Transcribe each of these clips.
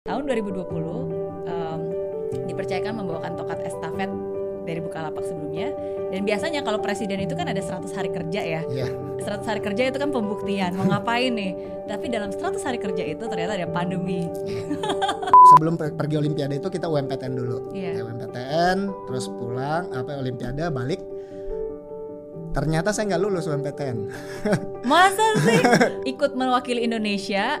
Tahun 2020 um, dipercayakan membawakan tongkat estafet dari Bukalapak sebelumnya dan biasanya kalau presiden itu kan ada 100 hari kerja ya. Iya. 100 hari kerja itu kan pembuktian mau ngapain nih. Tapi dalam 100 hari kerja itu ternyata ada pandemi. Sebelum per- pergi Olimpiade itu kita UMPTN dulu. Ya, UMPTN, terus pulang apa Olimpiade balik. Ternyata saya nggak lulus UMPTN. Masa sih ikut mewakili Indonesia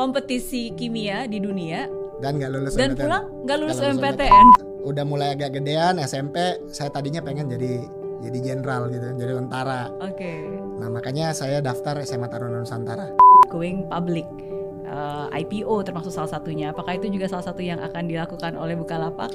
kompetisi kimia di dunia dan nggak lulus dan UMPTN. pulang nggak lulus lulus. Udah mulai agak gedean SMP, saya tadinya pengen jadi jadi jenderal gitu, jadi tentara. Oke. Nah makanya saya daftar SMA Taruna Nusantara. Going public. Uh, IPO termasuk salah satunya. Apakah itu juga salah satu yang akan dilakukan oleh Bukalapak?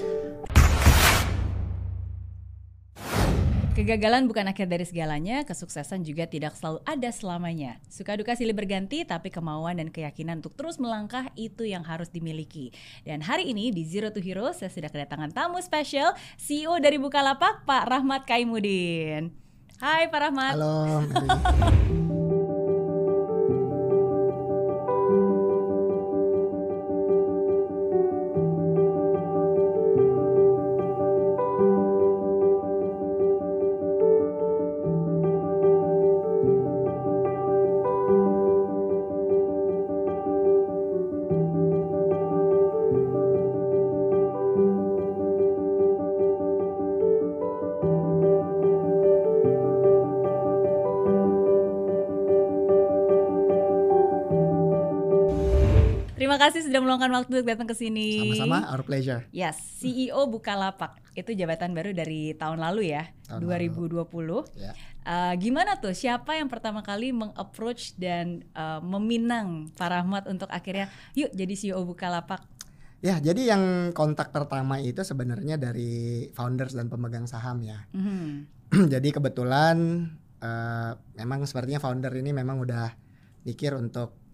Kegagalan bukan akhir dari segalanya, kesuksesan juga tidak selalu ada selamanya. Suka duka silih berganti, tapi kemauan dan keyakinan untuk terus melangkah itu yang harus dimiliki. Dan hari ini di Zero to Hero, saya sudah kedatangan tamu spesial, CEO dari Bukalapak, Pak Rahmat Kaimudin. Hai Pak Rahmat. Halo. kasih sudah meluangkan waktu untuk datang ke sini. Sama-sama, our pleasure. Yes, CEO Bukalapak. Itu jabatan baru dari tahun lalu ya, Tahun 2020. Ya. Uh, gimana tuh? Siapa yang pertama kali mengapproach dan uh, meminang Pak Rahmat untuk akhirnya yuk jadi CEO Bukalapak? Ya, jadi yang kontak pertama itu sebenarnya dari founders dan pemegang saham ya. Mhm. jadi kebetulan eh, memang sepertinya founder ini memang udah mikir untuk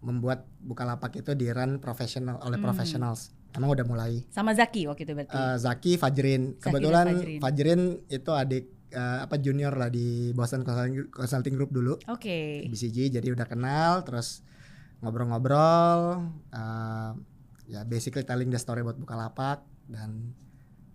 membuat Bukalapak itu di run profesional oleh Hmm. professionals. Emang udah mulai. Sama Zaki waktu itu berarti. Eh, Zaki, Fajrin. Zaki Kebetulan Fajrin. Fajrin. itu adik eh, apa junior lah di Boston Consulting, Group dulu. Oke. BCG jadi udah kenal terus ngobrol-ngobrol eh, ya basically telling the story about Bukalapak dan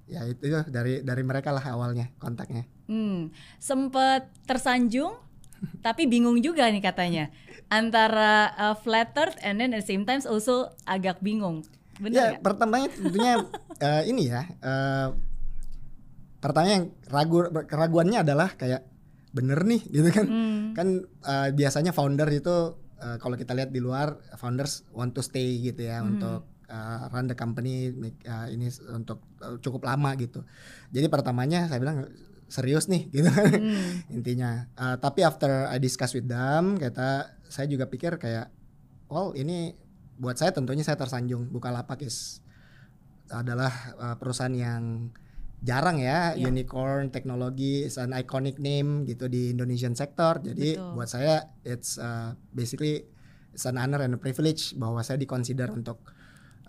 ya itu itu dari dari mereka lah awalnya kontaknya. Hmm, sempet tersanjung tapi bingung juga nih katanya antara uh, flattered and then at the same time also agak bingung. ya Bener nggak? pertamanya tentunya eh, ini ya eh, pertama yang ragu keraguannya adalah kayak bener nih gitu kan Hmm. kan eh, biasanya founder itu eh, kalau kita lihat di luar founders want to stay gitu ya Hmm. untuk eh, run the company make, eh, ini untuk eh, cukup lama gitu jadi pertamanya saya bilang serius nih gitu kan Hmm. intinya Eh, tapi after I discuss with them kata saya juga pikir kayak well ini buat saya tentunya saya tersanjung Bukalapak is adalah eh, perusahaan yang jarang ya Ya. unicorn teknologi is an iconic name gitu di Indonesian sector jadi Betul. buat saya it's uh, basically it's an honor and a privilege bahwa saya dikonsider untuk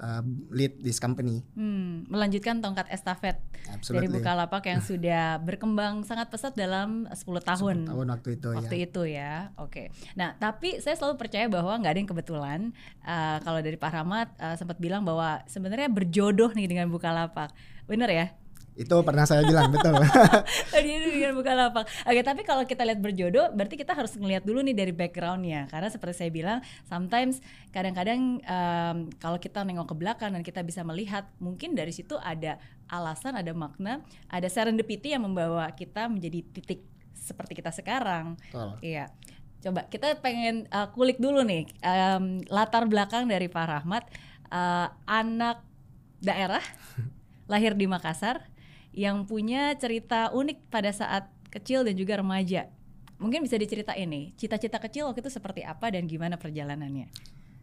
uh, lead this company Hmm, melanjutkan tongkat estafet dari absolutely Bukalapak yang sudah berkembang sangat pesat dalam 10 tahun. 10 tahun waktu itu Waktu ya itu ya, oke. Nah, tapi saya selalu percaya bahwa nggak ada yang kebetulan. Uh, kalau dari Pak Rahmat uh, sempat bilang bahwa sebenarnya berjodoh nih dengan Bukalapak, bener ya? Itu pernah saya bilang betul Tadi itu dengan Bukalapak. Oke, tapi kalau kita lihat berjodoh, berarti kita harus ngelihat dulu nih dari backgroundnya. Karena seperti saya bilang, sometimes kadang-kadang um, kalau kita nengok ke belakang dan kita bisa melihat, mungkin dari situ ada alasan, ada makna, ada serendipity yang membawa kita menjadi titik seperti kita sekarang. betul Iya. Coba kita pengen uh, kulik dulu nih um, latar belakang dari Pak Rahmat, uh, anak daerah, lahir di Makassar, yang punya cerita unik pada saat kecil dan juga remaja. Mungkin bisa diceritain nih, cita-cita kecil waktu itu seperti apa dan gimana perjalanannya?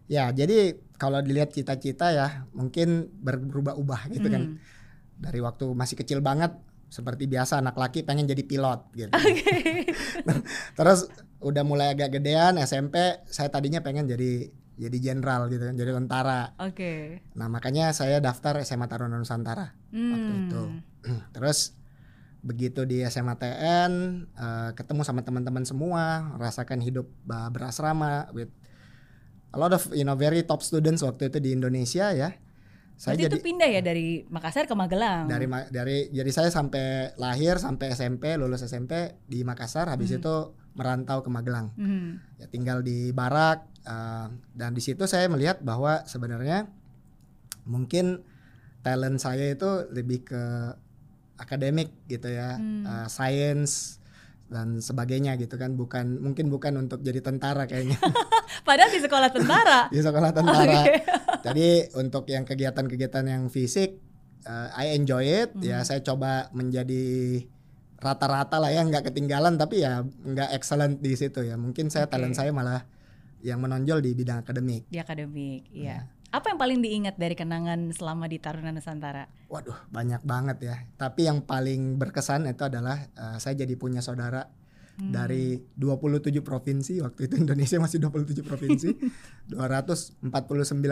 Ya, jadi kalau dilihat cita-cita ya mungkin berubah-ubah gitu kan. Hmm. Dari waktu masih kecil banget seperti biasa anak laki pengen jadi pilot gitu. Terus udah mulai agak gedean SMP, saya tadinya pengen jadi jadi jenderal gitu kan, jadi tentara. Oke. Nah, makanya saya daftar SMA Taruna Nusantara waktu Hmm. itu. Terus begitu di SMA TN eh, ketemu sama teman-teman semua, rasakan hidup bah, berasrama with a lot of you know very top students waktu itu di Indonesia ya. Saya Berarti jadi itu pindah ya dari Makassar ke Magelang. Dari dari jadi saya sampai lahir sampai SMP lulus SMP di Makassar habis hmm. itu merantau ke Magelang. Hmm. Ya tinggal di barak uh, dan di situ saya melihat bahwa sebenarnya mungkin talent saya itu lebih ke akademik gitu ya, hmm. uh, science dan sebagainya gitu kan bukan mungkin bukan untuk jadi tentara kayaknya padahal di sekolah tentara di sekolah tentara okay. jadi untuk yang kegiatan-kegiatan yang fisik uh, I enjoy it hmm. ya saya coba menjadi rata-rata lah ya nggak ketinggalan tapi ya nggak excellent di situ ya mungkin saya okay. talent saya malah yang menonjol di bidang akademik di akademik iya ya. Apa yang paling diingat dari kenangan selama di Taruna Nusantara? Waduh, banyak banget ya. Tapi yang paling berkesan itu adalah uh, saya jadi punya saudara hmm. dari 27 provinsi waktu itu Indonesia masih 27 provinsi 249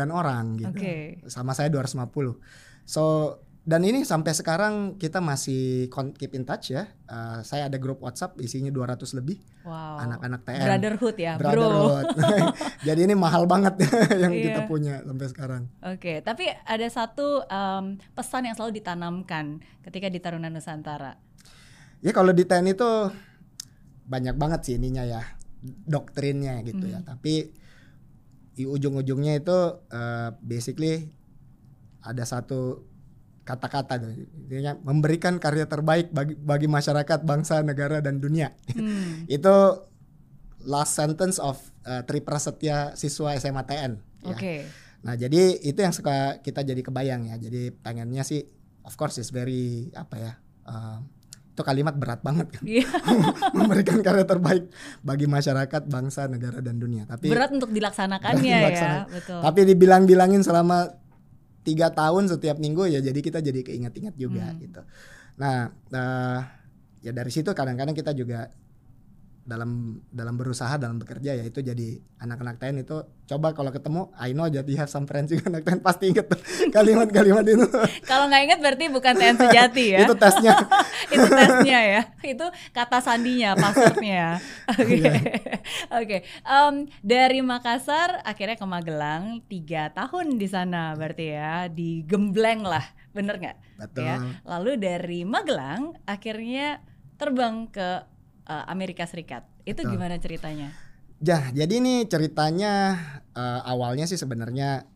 orang gitu okay. sama saya 250 so dan ini sampai sekarang kita masih keep in touch ya. Uh, saya ada grup WhatsApp isinya 200 lebih. Wow. Anak-anak TN. Brotherhood ya, Brotherhood. Jadi ini mahal banget yang yeah. kita punya sampai sekarang. Oke, okay. tapi ada satu um, pesan yang selalu ditanamkan ketika di Taruna Nusantara. Ya kalau di TN itu banyak banget sih ininya ya, doktrinnya gitu mm. ya. Hmm. Tapi di ujung-ujungnya itu uh, basically ada satu kata-kata intinya memberikan karya terbaik bagi bagi masyarakat bangsa negara dan dunia hmm. itu last sentence of uh, Tri Prasetya siswa SMA TN ya. Okay. nah jadi itu yang suka kita jadi kebayang ya jadi pengennya sih of course is very apa ya uh, itu kalimat berat banget kan yeah. memberikan karya terbaik bagi masyarakat bangsa negara dan dunia tapi berat untuk dilaksanakannya ya betul tapi dibilang-bilangin selama tiga tahun setiap minggu ya jadi kita jadi keinget-inget juga hmm. gitu. Nah, uh, ya dari situ kadang-kadang kita juga dalam dalam berusaha dalam bekerja ya itu jadi anak-anak TN itu coba kalau ketemu I know jadi have some friends juga anak TN pasti inget kalimat-kalimat itu kalau nggak inget berarti bukan TN sejati ya itu tesnya itu tesnya ya itu kata sandinya passwordnya oke okay. Iya. oke okay. um, dari Makassar akhirnya ke Magelang tiga tahun di sana berarti ya di Gembleng lah bener nggak Betul. ya lalu dari Magelang akhirnya terbang ke uh, Amerika Serikat. Itu Betul. gimana ceritanya? Ya, jadi ini ceritanya uh, awalnya sih sebenarnya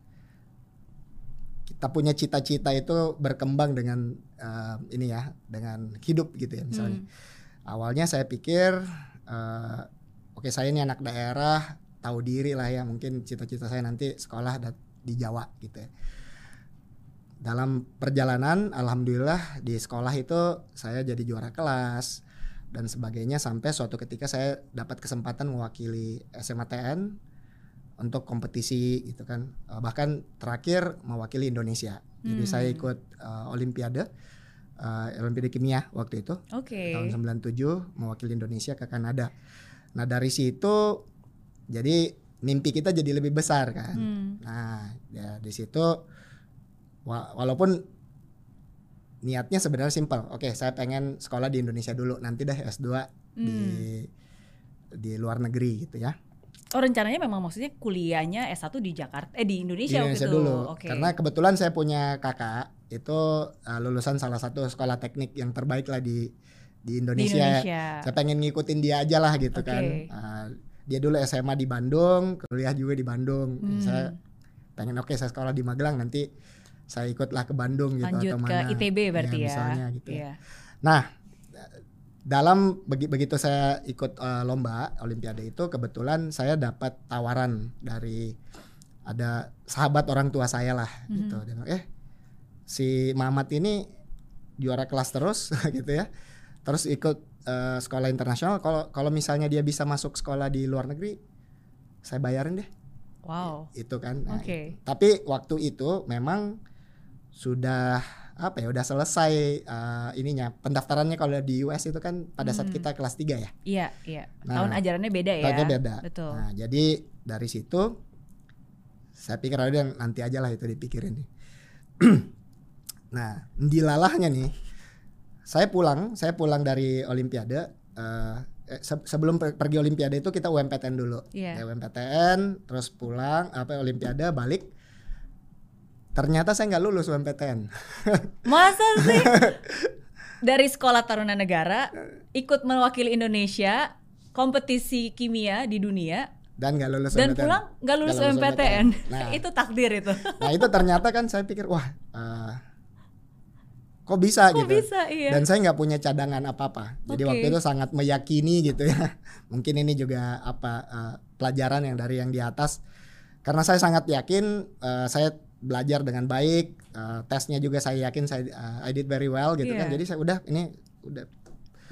kita punya cita-cita itu berkembang dengan uh, ini ya, dengan hidup gitu ya misalnya. Hmm. Awalnya saya pikir uh, oke okay, saya ini anak daerah, tahu diri lah ya, mungkin cita-cita saya nanti sekolah di Jawa gitu ya. Dalam perjalanan alhamdulillah di sekolah itu saya jadi juara kelas dan sebagainya sampai suatu ketika saya dapat kesempatan mewakili SMATN untuk kompetisi gitu kan uh, bahkan terakhir mewakili Indonesia hmm. jadi saya ikut uh, Olimpiade uh, Olimpiade kimia waktu itu okay. tahun 97 mewakili Indonesia ke Kanada nah dari situ jadi mimpi kita jadi lebih besar kan hmm. nah ya di situ walaupun niatnya sebenarnya simpel. Oke, saya pengen sekolah di Indonesia dulu, nanti deh S2 hmm. di di luar negeri gitu ya. Oh rencananya memang maksudnya kuliahnya S1 di Jakarta eh di Indonesia, di Indonesia dulu. Okay. Karena kebetulan saya punya kakak itu uh, lulusan salah satu sekolah teknik yang terbaik lah di di Indonesia. Di Indonesia. Saya pengen ngikutin dia aja lah gitu okay. kan. Uh, dia dulu SMA di Bandung, kuliah juga di Bandung. Hmm. Saya pengen oke okay, saya sekolah di Magelang nanti saya ikutlah ke Bandung gitu Lanjut atau ke mana ITB berarti ya, misalnya gitu ya. Nah, dalam begitu saya ikut uh, lomba olimpiade itu kebetulan saya dapat tawaran dari ada sahabat orang tua saya lah mm -hmm. gitu. Dia eh si Mamat ini juara kelas terus gitu ya. Terus ikut uh, sekolah internasional kalau kalau misalnya dia bisa masuk sekolah di luar negeri saya bayarin deh. Wow. Itu kan. Nah, Oke. Okay. Tapi waktu itu memang sudah apa ya udah selesai uh, ininya pendaftarannya kalau di US itu kan pada saat hmm. kita kelas 3 ya. Iya, iya. Nah, tahun ajarannya beda ya. Tahunnya beda. Betul. Nah, jadi dari situ saya pikir ada nanti aja lah itu dipikirin nih. nah, dilalahnya nih. Saya pulang, saya pulang dari olimpiade uh, eh, se- sebelum per- pergi Olimpiade itu kita UMPTN dulu. Iya. Ya, UMPTN, terus pulang apa Olimpiade balik. Ternyata saya nggak lulus UMPTN. Masa sih? Dari Sekolah Taruna Negara ikut mewakili Indonesia kompetisi kimia di dunia dan nggak lulus dan UMPTN. pulang nggak lulus Nggak UMPTN. Nah, itu takdir itu. nah itu ternyata kan saya pikir wah eh, kok bisa Kok gitu. bisa iya. Dan saya nggak punya cadangan apa-apa. Jadi Oke. waktu itu sangat meyakini gitu ya. Mungkin ini juga apa eh, pelajaran yang dari yang di atas. Karena saya sangat yakin eh, saya belajar dengan baik. eh, tesnya juga saya yakin saya eh, I did very well gitu kan. Iya. Jadi saya udah ini udah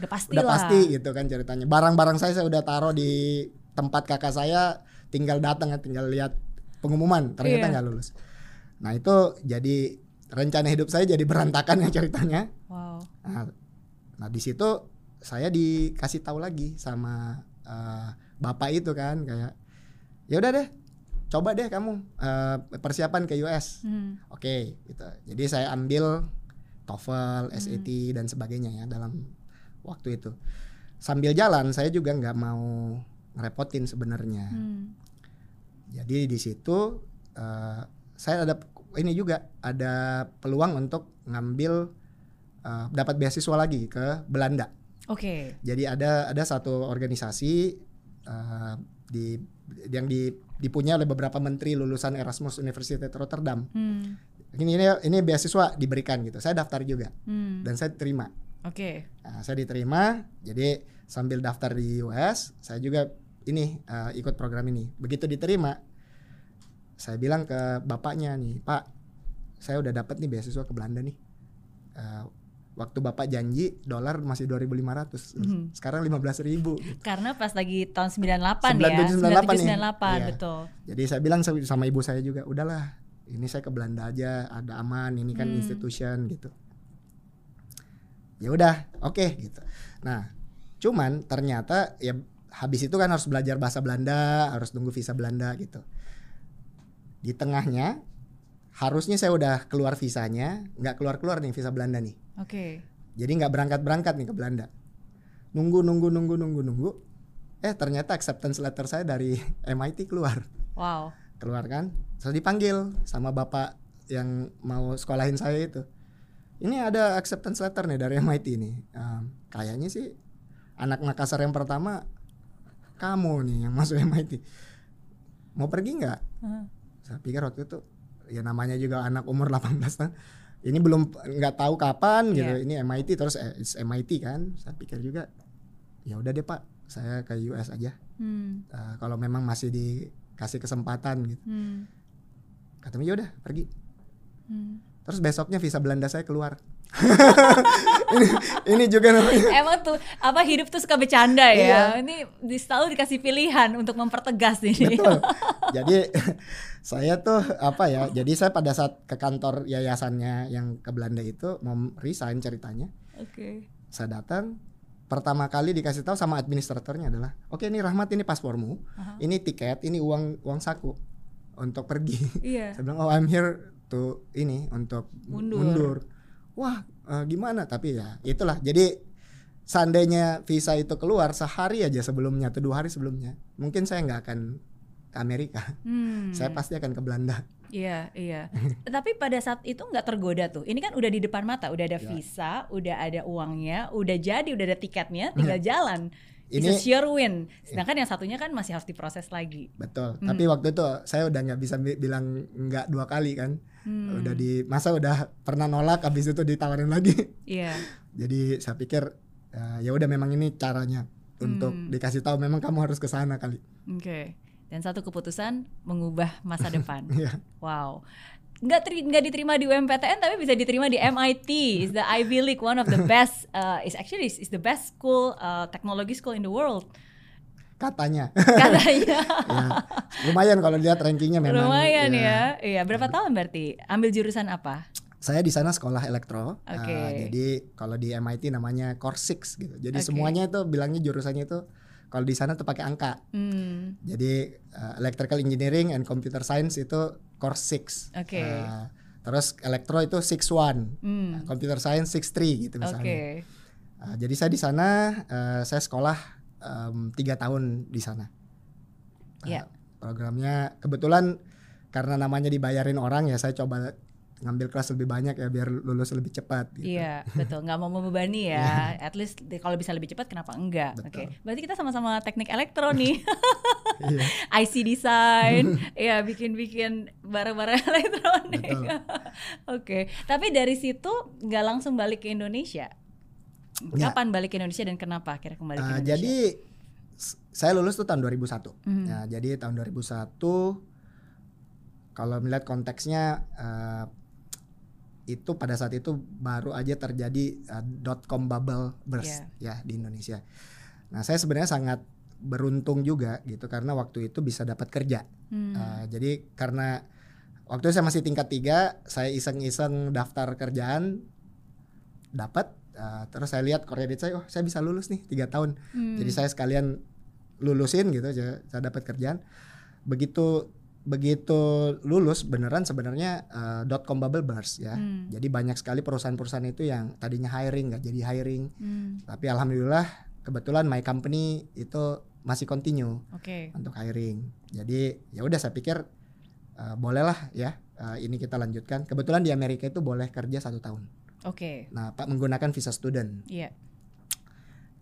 udah pasti udah lah. pasti gitu kan ceritanya. Barang-barang saya saya udah taruh di tempat kakak saya, tinggal datang ya, tinggal lihat pengumuman. Ternyata Iya. nggak lulus. Nah itu jadi rencana hidup saya jadi berantakan ya ceritanya. Wow. Nah, nah di situ saya dikasih tahu lagi sama eh, bapak itu kan kayak ya udah deh coba deh kamu eh, persiapan ke US. Hmm. Oke, gitu. Jadi saya ambil TOEFL, Hmm. SAT dan sebagainya ya dalam waktu itu. Sambil jalan saya juga nggak mau ngerepotin sebenarnya. Hmm. Jadi di situ eh, saya ada ini juga ada peluang untuk ngambil eh, dapat beasiswa lagi ke Belanda. Oke. Jadi ada ada satu organisasi eh, di yang di, dipunya oleh beberapa menteri lulusan Erasmus University Rotterdam. Hmm. Ini ini ini beasiswa diberikan gitu. Saya daftar juga Hmm. dan saya terima. Oke. Nah, saya diterima. Jadi sambil daftar di US, saya juga ini eh, ikut program ini. Begitu diterima, saya bilang ke bapaknya nih, Pak, saya udah dapat nih beasiswa ke Belanda nih. Eh, waktu bapak janji dolar masih 2.500, Mhm. sekarang 15.000. gitu. Karena pas lagi tahun 98 97, ya. 98 nih. 98 Iya. betul. Jadi saya bilang sama ibu saya juga, udahlah, ini saya ke Belanda aja, ada aman, ini kan Hmm. institution gitu. Ya udah, oke gitu. Nah, cuman ternyata ya habis itu kan harus belajar bahasa Belanda, harus tunggu visa Belanda gitu. Di tengahnya harusnya saya udah keluar visanya, nggak keluar keluar nih visa Belanda nih. Oke. Jadi nggak berangkat berangkat nih ke Belanda. Nunggu nunggu nunggu nunggu nunggu. Eh ternyata acceptance letter saya dari MIT keluar Wow. keluar kan terus dipanggil sama bapak yang mau sekolahin saya itu ini ada acceptance letter nih dari MIT nih Ehm, kayaknya sih anak Makassar yang pertama kamu nih yang masuk MIT mau pergi nggak Heeh. saya pikir waktu itu ya namanya juga anak umur 18 tahun ini belum nggak tahu kapan gitu Iya. ini MIT terus eh, it's MIT kan saya pikir juga ya udah deh pak saya ke US aja Hmm. Eh, kalau memang masih dikasih kesempatan gitu Hmm. katanya ya udah pergi Hmm. terus besoknya visa Belanda saya keluar ini, ini juga namanya Emang tuh apa hidup tuh suka bercanda Iya. ya. Ini di selalu dikasih pilihan untuk mempertegas ini. betul jadi saya tuh apa ya jadi saya pada saat ke kantor yayasannya yang ke Belanda itu mau resign ceritanya Oke. saya datang pertama kali dikasih tahu sama administratornya adalah oke ini Rahmat ini paspormu Aha. ini tiket ini uang uang saku untuk pergi Iya. saya bilang oh I'm here to ini untuk Mundur. Wah eh, gimana tapi ya itulah jadi seandainya visa itu keluar sehari aja sebelumnya atau dua hari sebelumnya mungkin saya nggak akan ke Amerika Hmm. saya pasti akan ke Belanda Iya, iya. Tapi pada saat itu nggak tergoda tuh. Ini kan udah di depan mata, udah ada Ya. visa, udah ada uangnya, udah jadi, udah ada tiketnya, tinggal jalan. It's Ini- a sure win. Sedangkan yang satunya kan masih harus diproses lagi. betul Hmm. tapi waktu itu saya udah nggak bisa bi- bilang nggak dua kali kan Hmm. udah di masa udah pernah nolak habis itu ditawarin lagi Iya. jadi saya pikir eh, ya udah memang ini caranya untuk Hmm. dikasih tahu memang kamu harus ke sana kali Oke. Dan satu keputusan mengubah masa depan. Iya. Wow. Nggak, teri- nggak diterima di UMPTN tapi bisa diterima di MIT. Is the Ivy League one of the best uh, is actually is the best school uh, technology school in the world katanya katanya. ya lumayan kalau lihat rankingnya memang Lumayan ya. ya. Iya, berapa tahun berarti? Ambil jurusan apa? Saya di sana sekolah elektro. Oke. Uh, jadi kalau di MIT namanya Core 6 gitu. Jadi Oke. semuanya itu bilangnya jurusannya itu kalau di sana tuh pakai angka. Hmm. Jadi uh, Electrical Engineering and Computer Science itu Core 6. Oke. Uh, terus elektro itu 61. Hmm. Computer Science 63 gitu misalnya. Uh, jadi saya di sana uh, saya sekolah tiga tahun di sana. Iya. Eh, programnya kebetulan karena namanya dibayarin orang ya saya coba ngambil kelas lebih banyak ya biar lulus lebih cepat. Gitu. Iya, betul. Nggak mau membebani ya. At least kalau bisa lebih cepat, kenapa enggak? Oke. Betul. Berarti kita sama-sama teknik elektro nih. Iya. IC design, ya bikin-bikin barang-barang elektronik. Oke. Tapi dari situ nggak langsung balik ke Indonesia. Nggak. Kapan balik ke Indonesia dan kenapa akhirnya kembali ke Uh, Indonesia? jadi saya lulus tuh tahun 2001. Mhm. Ya, jadi tahun 2001 kalau melihat konteksnya uh, itu pada saat itu baru aja terjadi uh, dot com bubble burst ya di Indonesia. Nah, saya sebenarnya sangat beruntung juga gitu karena waktu itu bisa dapat kerja. Hmm. Uh, jadi karena waktu itu saya masih tingkat tiga, saya iseng-iseng daftar kerjaan, dapat. Uh, terus saya lihat kredit saya, oh saya bisa lulus nih tiga tahun. Hmm. Jadi saya sekalian lulusin gitu, saya, saya dapat kerjaan. Begitu begitu lulus beneran sebenarnya uh, dot com bubble burst ya. Hmm. Jadi banyak sekali perusahaan-perusahaan itu yang tadinya hiring nggak jadi hiring. Hmm. Tapi alhamdulillah kebetulan my company itu masih continue Oke. untuk hiring. Jadi ya udah saya pikir uh, bolehlah ya uh, ini kita lanjutkan. Kebetulan di Amerika itu boleh kerja satu tahun. Oke. Nah pak menggunakan visa student. Iya.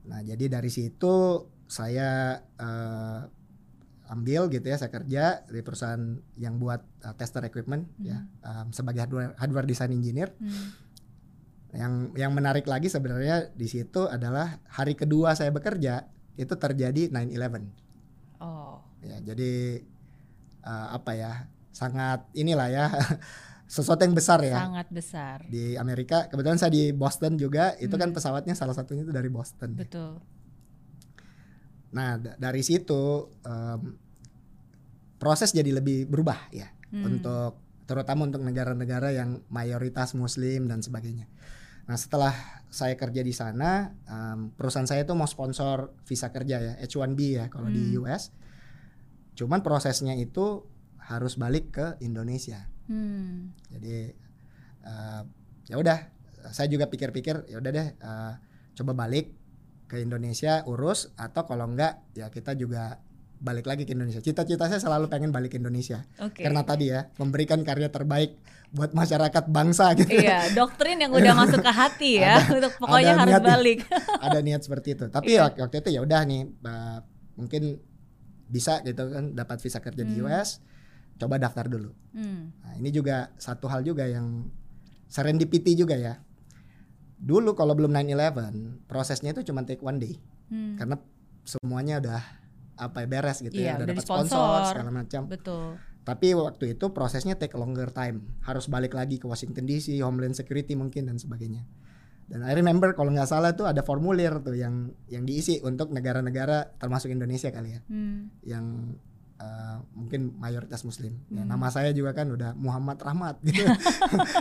Nah jadi dari situ saya uh, ambil gitu ya saya kerja di perusahaan yang buat uh, tester equipment ya um, sebagai hardware, hardware design engineer. Hmm. Yang yang menarik lagi sebenarnya di situ adalah hari kedua saya bekerja itu terjadi 9/11. Oh. ya jadi uh, apa ya sangat inilah ya sesuatu yang besar ya Sangat besar. di Amerika kebetulan saya di Boston juga itu kan pesawatnya salah satunya itu dari Boston Betul. nah da- dari situ em, proses jadi lebih berubah ya Hmm. untuk terutama untuk negara-negara yang mayoritas Muslim dan sebagainya nah setelah saya kerja di sana em, perusahaan saya itu mau sponsor visa kerja ya H1B ya kalau di Hmm. US cuman prosesnya itu harus balik ke Indonesia Hmm. jadi eh, ya udah saya juga pikir-pikir ya udah deh eh, coba balik ke Indonesia urus atau kalau enggak ya kita juga balik lagi ke Indonesia cita-cita saya selalu pengen balik ke Indonesia Oke. karena tadi ya memberikan karya terbaik buat masyarakat bangsa gitu Iya, doktrin yang udah masuk ke hati ya. Untuk pokoknya ada harus niatnya. balik. ada niat seperti itu tapi Iya. waktu, itu ya udah nih eh, mungkin bisa gitu kan dapat visa kerja di Hmm. US coba daftar dulu Hmm. Nah, ini juga satu hal juga yang serendipity juga ya. Dulu kalau belum 9/11, prosesnya itu cuma take one day Hmm. karena semuanya udah apa ya, beres gitu Iya, ya, udah dapat disponsor. sponsor segala macam. Betul. Tapi waktu itu prosesnya take longer time, harus balik lagi ke Washington DC, Homeland Security mungkin dan sebagainya. Dan I remember kalau nggak salah tuh ada formulir tuh yang yang diisi untuk negara-negara termasuk Indonesia kali ya Hmm. yang uh, mungkin mayoritas muslim. Ya, Hmm. nama saya juga kan udah Muhammad Rahmat gitu.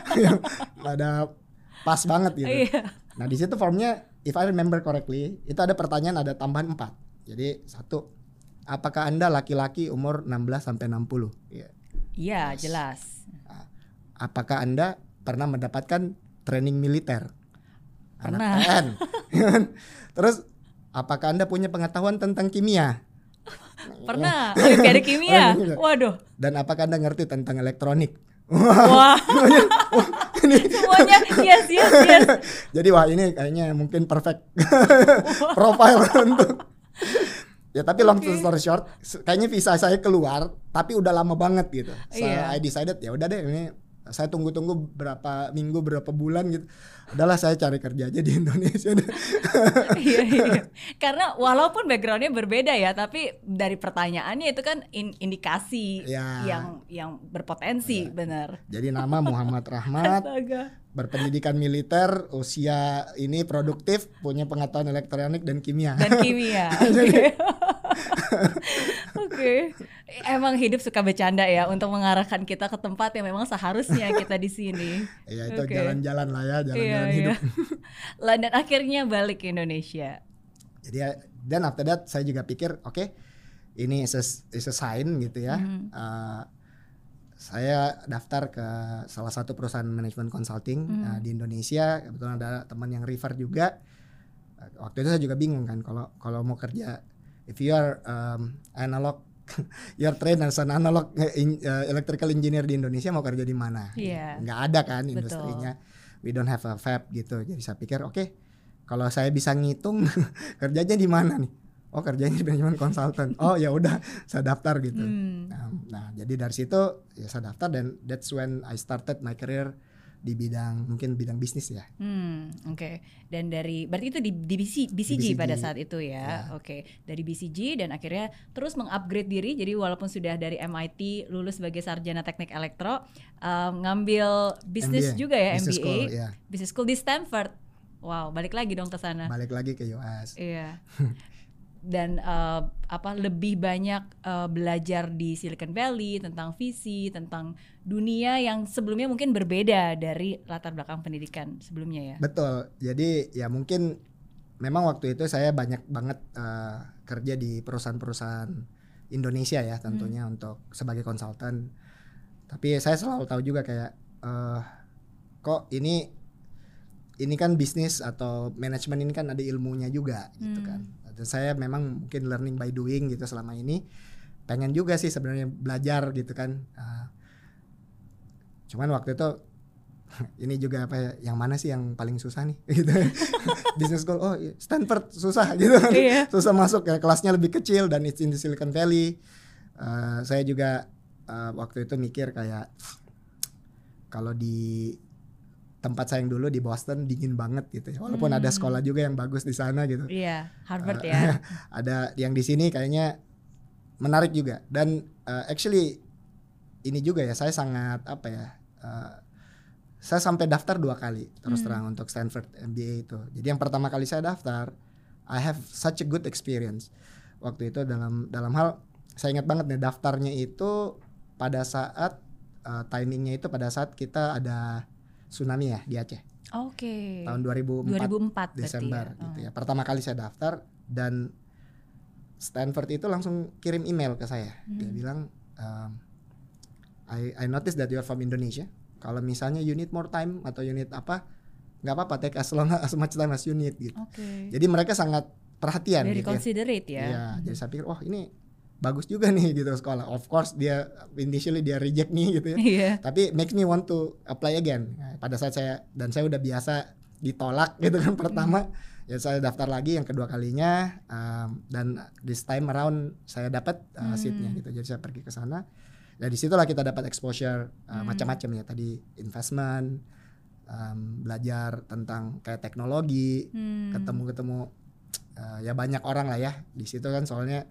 Ada pas banget gitu. Iya. Nah, di situ formnya if I remember correctly, itu ada pertanyaan ada tambahan 4. Jadi satu, apakah Anda laki-laki umur 16 sampai 60? Iya. Iya, Yes. jelas. Apakah Anda pernah mendapatkan training militer? Anak Pernah. TN. Terus apakah Anda punya pengetahuan tentang kimia? Pernah. Olimpiade kimia. Waduh. Dan apakah Anda ngerti tentang elektronik? Wah. Semuanya yes, yes, yes. Jadi wah ini kayaknya mungkin perfect profile untuk Ya tapi long Oke. story short, kayaknya visa saya keluar, tapi udah lama banget gitu. So Iya. I decided ya udah deh ini saya tunggu-tunggu berapa minggu berapa bulan gitu. Adalah saya cari kerja aja di Indonesia iya, iya. Karena walaupun backgroundnya berbeda ya, tapi dari pertanyaannya itu kan in- indikasi Ya. yang yang berpotensi, benar. Jadi nama Muhammad Rahmat, berpendidikan militer, usia ini produktif, punya pengetahuan elektronik dan kimia. Dan kimia. Oke. Oke. Emang hidup suka bercanda ya untuk mengarahkan kita ke tempat yang memang seharusnya kita di sini. ya itu jalan-jalan lah ya, jalan-jalan Iya, hidup. iya. Lah, dan akhirnya balik ke Indonesia. Jadi dan after that saya juga pikir oke ini is a, is a sign gitu ya. Mhm. Uh, saya daftar ke salah satu perusahaan manajemen consulting Mhm. uh, di Indonesia. Kebetulan ada teman yang refer juga. Uh, Waktu itu saya juga bingung kan kalau kalau mau kerja if you are um, analog you are trained as an analog uh, electrical engineer di Indonesia mau kerja di mana? Iya. Nggak ada kan Betul. industrinya. We don't have a fab gitu. Jadi saya pikir oke kalau saya bisa ngitung kerjanya di mana nih? Oh kerjanya di manajemen konsultan. Oh ya udah saya daftar gitu. Hmm. Nah, nah, jadi dari situ ya saya daftar dan that's when I started my career di bidang mungkin bidang bisnis ya. Hmm, oke. Dan dari berarti itu di, di BC, BCG, BCG. pada saat itu ya. Ya. Oke. Dari BCG dan akhirnya terus mengupgrade diri. Jadi walaupun sudah dari MIT lulus sebagai sarjana teknik elektro, um, ngambil bisnis juga ya business MBA, school, ya. business school di Stanford. Wow, balik lagi dong ke sana. Balik lagi ke US. Iya. Dan uh, apa lebih banyak uh, belajar di Silicon Valley tentang visi, tentang dunia yang sebelumnya mungkin berbeda dari latar belakang pendidikan sebelumnya ya. Betul. Jadi ya mungkin memang waktu itu saya banyak banget uh, kerja di perusahaan-perusahaan Indonesia ya tentunya untuk sebagai konsultan. Tapi saya selalu tahu juga kayak eh kok ini ini kan bisnis atau manajemen ini kan ada ilmunya juga gitu Hmm. kan. Dan saya memang mungkin learning by doing gitu selama ini. Pengen juga sih sebenarnya belajar gitu kan. Uh, cuman waktu itu ini juga apa ya yang mana sih yang paling susah nih gitu business school oh Stanford susah gitu Iya. susah masuk ya kelasnya lebih kecil dan it's in the Silicon Valley Eh, saya juga eh, waktu itu mikir kayak kalau di tempat saya yang dulu di Boston dingin banget gitu ya walaupun ada Hmm. sekolah juga yang bagus di sana gitu Iya, Harvard Eh, ya. ada yang di sini kayaknya menarik juga dan uh, actually ini juga ya saya sangat apa ya uh, saya sampai daftar dua kali terus Hmm. terang untuk Stanford MBA itu jadi yang pertama kali saya daftar I have such a good experience waktu itu dalam dalam hal saya ingat banget nih daftarnya itu pada saat uh, timingnya itu pada saat kita ada tsunami ya di Aceh Oke. tahun 2004 2004 berarti Desember ya. gitu Oh. ya. Pertama kali saya daftar dan Stanford itu langsung kirim email ke saya. Dia Hmm. bilang um, I I noticed that you are from Indonesia. Kalau misalnya you need more time atau you need apa nggak apa-apa take as long as much time as you need gitu. Oke. Jadi mereka sangat perhatian Very gitu ya. considerate ya. Iya, jadi saya pikir wah ini bagus juga nih gitu sekolah. Of course dia initially dia reject nih gitu ya Iya. tapi makes me want to apply again Nah, pada saat saya dan saya udah biasa ditolak gitu kan pertama ya saya daftar lagi yang kedua kalinya um, dan this time around saya dapat uh, Hmm. seatnya gitu jadi saya pergi ke sana dan di situlah kita dapat exposure uh, Hmm. macam-macam ya tadi investment um, belajar tentang kayak teknologi Hmm. ketemu-ketemu uh, ya banyak orang lah ya di situ kan soalnya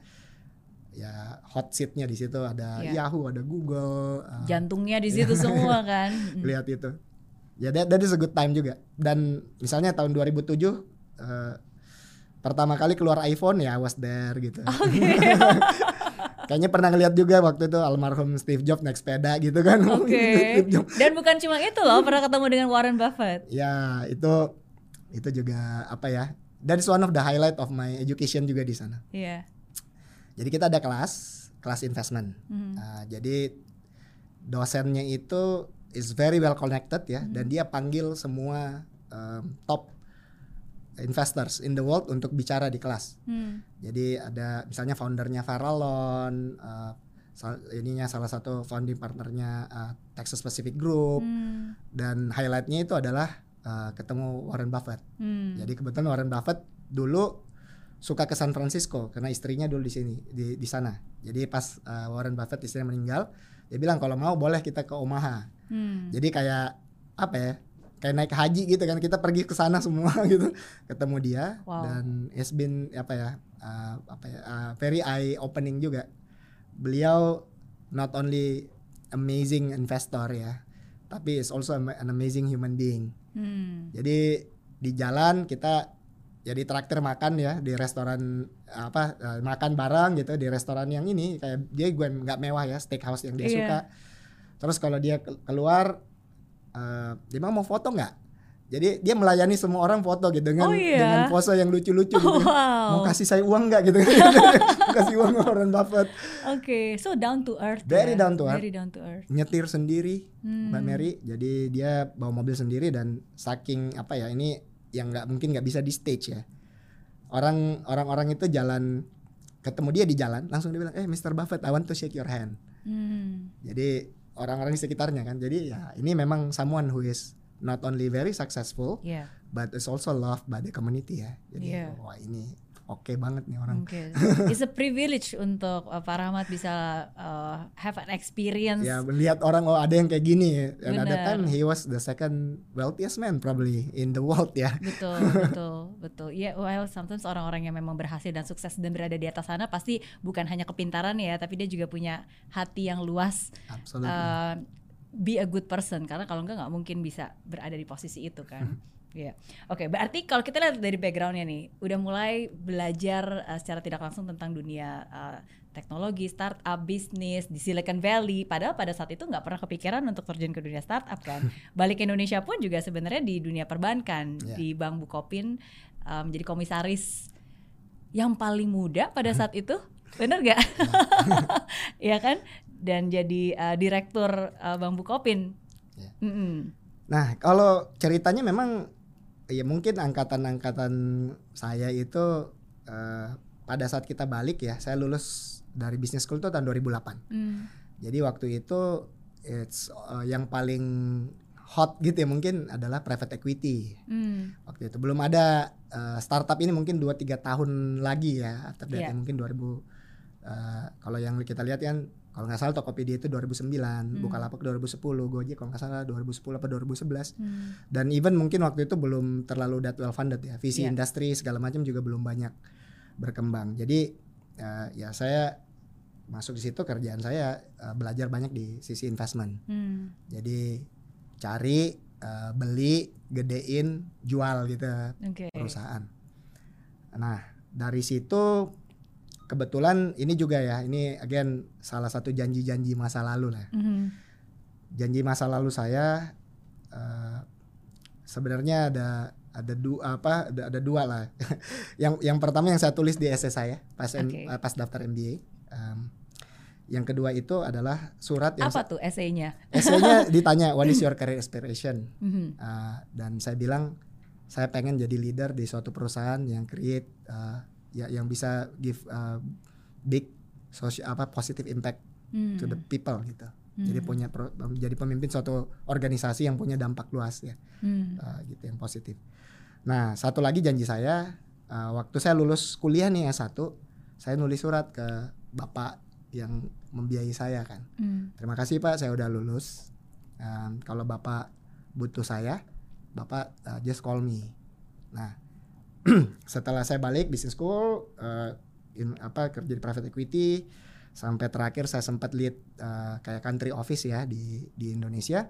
ya hot seatnya di situ ada Iya. Yahoo ada Google uh, Jantungnya di situ semua kan. Mm. lihat itu ya that, that is a good time juga dan misalnya tahun 2007 eh, pertama kali keluar iPhone ya I was there gitu kayaknya pernah ngeliat juga waktu itu almarhum Steve Jobs naik sepeda gitu kan Oke. Jobs. Dan bukan cuma itu loh, pernah ketemu dengan Warren Buffett. ya itu itu juga apa ya that is one of the highlight of my education juga di sana Iya. Jadi kita ada kelas kelas investment Hmm. Nah, jadi dosennya itu is very well connected ya dan dia panggil semua um, top investors in the world untuk bicara di kelas. Hmm. Jadi ada misalnya foundernya Farallon, uh, sal- ininya salah satu founding partnernya uh, Texas Pacific Group Hmm. dan highlightnya itu adalah uh, ketemu Warren Buffett. Hmm. Jadi kebetulan Warren Buffett dulu suka ke San Francisco karena istrinya dulu di sini di di sana. Jadi pas uh, Warren Buffett istrinya meninggal, dia bilang kalau mau boleh kita ke Omaha. Hmm. Jadi kayak apa ya? Kayak naik haji gitu kan kita pergi ke sana semua gitu ketemu dia Wow. dan it's been apa ya uh, apa ya uh, very eye opening juga. Beliau not only amazing investor ya, tapi is also an amazing human being. Hmm. Jadi di jalan kita jadi traktir makan ya di restoran apa eh, makan bareng gitu di restoran yang ini kayak dia gue nggak mewah ya steakhouse yang dia Iya. suka. Terus kalau dia ke- keluar eh dia mau foto nggak? Jadi dia melayani semua orang foto gitu dengan Oh, iya? dengan pose yang lucu-lucu gitu. Mau Wow. kasih saya uang nggak gitu? Mau kasih uang Warren Buffett. Oke, so down to earth. Very ya. down to earth. Very down to earth. Nyetir sendiri Hmm. Mbak Mary. Jadi dia bawa mobil sendiri dan saking apa ya ini yang nggak mungkin nggak bisa di stage ya. Orang orang-orang itu jalan ketemu dia di jalan langsung dia bilang eh Mr. Buffett I want to shake your hand Hmm. jadi orang-orang di sekitarnya kan jadi ya ini memang someone who is not only very successful Yeah. but is also loved by the community ya jadi Iya. wah ini oke banget nih orang Oke. It's a privilege untuk uh, Pak Rahmat bisa uh, have an experience. ya melihat orang oh ada yang kayak gini and at that Bener. time he was the second wealthiest man probably in the world ya Betul, betul, betul. Iya, well, sometimes orang-orang yang memang berhasil dan sukses dan berada di atas sana pasti bukan hanya kepintaran ya, tapi dia juga punya hati yang luas. absolutely uh, be a good person karena kalau enggak nggak mungkin bisa berada di posisi itu kan. Iya. Oke, berarti kalau kita lihat dari backgroundnya nih, udah mulai belajar uh, secara tidak langsung tentang dunia uh, teknologi, startup, bisnis di Silicon Valley. Padahal pada saat itu nggak pernah kepikiran untuk terjun ke dunia startup kan. Balik ke Indonesia pun juga sebenarnya di dunia perbankan Iya. di Bank Bukopin um, menjadi komisaris yang paling muda pada saat itu, bener gak? Iya kan? Dan jadi uh, direktur uh, Bank Bukopin. Iya. Mm-mm. Nah, kalau ceritanya memang ya mungkin angkatan-angkatan saya itu eh, pada saat kita balik ya, saya lulus dari business school itu tahun 2008. Mm. Jadi waktu itu it's eh, yang paling hot gitu ya mungkin adalah private equity. Mm. Waktu itu belum ada eh, startup ini mungkin 2 3 tahun lagi ya, after that Iya. ya, mungkin 2000 eh, kalau yang kita lihat kan kalau nggak salah Tokopedia itu 2009, Bukalapak 2010, Gojek kalau nggak salah 2010 apa 2011 Mm. dan even mungkin waktu itu belum terlalu that well funded ya visi Iya. industri segala macam juga belum banyak berkembang jadi eh, ya saya masuk di situ kerjaan saya eh, belajar banyak di sisi investment Mm. jadi cari eh, beli gedein jual gitu Oke. perusahaan nah dari situ kebetulan ini juga ya ini again salah satu janji-janji masa lalu lah Mhm. janji masa lalu saya eh, sebenarnya ada ada dua apa ada, ada dua lah yang yang pertama yang saya tulis di essay saya pas M- Oke. eh, pas daftar MBA Em, yang kedua itu adalah surat yang Apa tuh esainya? essaynya ditanya what is your career aspiration Mhm. Eh, dan saya bilang saya pengen jadi leader di suatu perusahaan yang create eh, ya yang bisa give eh, big social apa positive impact Mm. to the people gitu jadi Hmm. punya pro- jadi pemimpin suatu organisasi yang punya dampak luas ya Mm. uh, gitu yang positif nah satu lagi janji saya uh, waktu saya lulus kuliah nih S1 saya nulis surat ke bapak yang membiayai saya kan Mm. terima kasih pak saya udah lulus Um, kalau bapak butuh saya bapak uh, just call me nah setelah saya balik business school uh, in, apa kerja di private equity sampai terakhir saya sempat lead uh, kayak country office ya di di Indonesia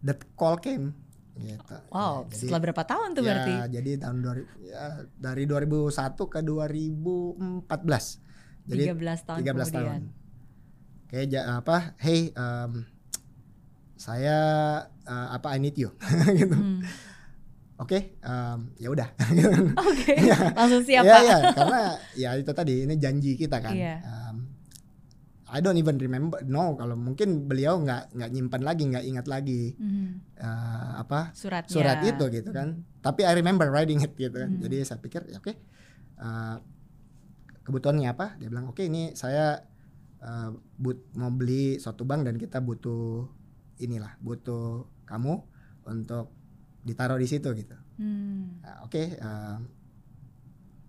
that call came gitu Wow, Ya, jadi- setelah berapa tahun tuh ya, berarti? jadi tahun dua, ya, dari 2001 ke 2014 jadi 13 tahun 13 kemudian. tahun. Kayak ja- apa? Hey, um, saya uh, apa I need you gitu. Hmm. Oke, um, ya udah. Oke, langsung siap ya, ya, karena ya itu tadi ini janji kita kan. Iya. Um, I don't even remember. No, kalau mungkin beliau nggak nggak nyimpan lagi, nggak ingat lagi Mhm. uh, apa Suratnya. surat itu gitu kan. Tapi I remember writing it gitu kan. Hmm. Jadi saya pikir ya oke. uh, kebutuhannya apa? Dia bilang oke ini saya uh, but, mau beli suatu bank dan kita butuh inilah butuh kamu untuk ditaruh di situ gitu. Hmm. Nah, oke. uh,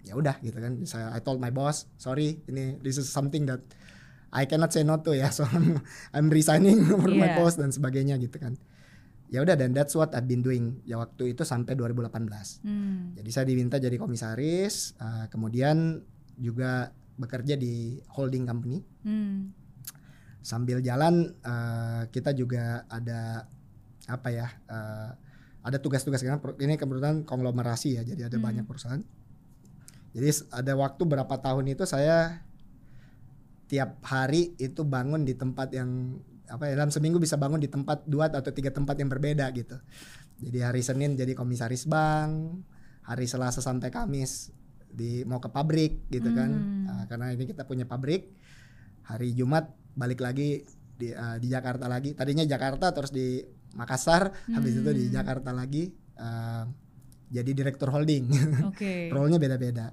ya udah gitu kan. Saya I told my boss sorry ini this is something that I cannot say no to ya. So I'm, I'm resigning from my Yeah. post dan sebagainya gitu kan. Ya udah dan that's what I've been doing ya waktu itu sampai 2018. Hmm. Jadi saya diminta jadi komisaris, uh, kemudian juga bekerja di holding company. Hmm. Sambil jalan uh, kita juga ada apa ya? uh, ada tugas-tugas karena ini kebetulan konglomerasi ya, jadi ada Hmm. banyak perusahaan. Jadi ada waktu berapa tahun itu saya tiap hari itu bangun di tempat yang apa ya dalam seminggu bisa bangun di tempat dua atau tiga tempat yang berbeda gitu. Jadi hari Senin jadi komisaris bank, hari Selasa sampai Kamis di mau ke pabrik gitu kan. Hmm. Nah, karena ini kita punya pabrik. Hari Jumat balik lagi di eh, di Jakarta lagi. Tadinya Jakarta terus di Makassar, habis itu di Hmm. Jakarta lagi eh, jadi direktur holding. Oke. Role-nya beda-beda.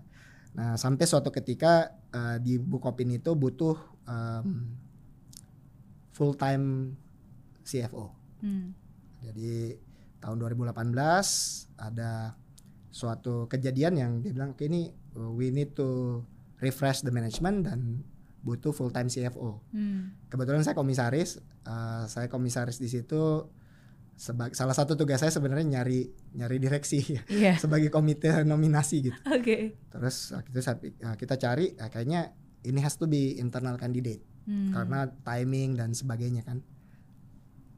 Nah sampai suatu ketika uh, di Bukopin itu butuh um, full time CFO. Hmm. Jadi tahun 2018 ada suatu kejadian yang dia bilang ini uh, we need to refresh the management dan butuh full time CFO. Hmm. Kebetulan saya komisaris, uh, saya komisaris di situ sebagai salah satu tugas saya sebenarnya nyari nyari direksi Iya. sebagai komite nominasi gitu. Oke. Terus waktu itu saya uh, kita cari uh, kayaknya ini has to be internal candidate Hmm. karena timing dan sebagainya kan.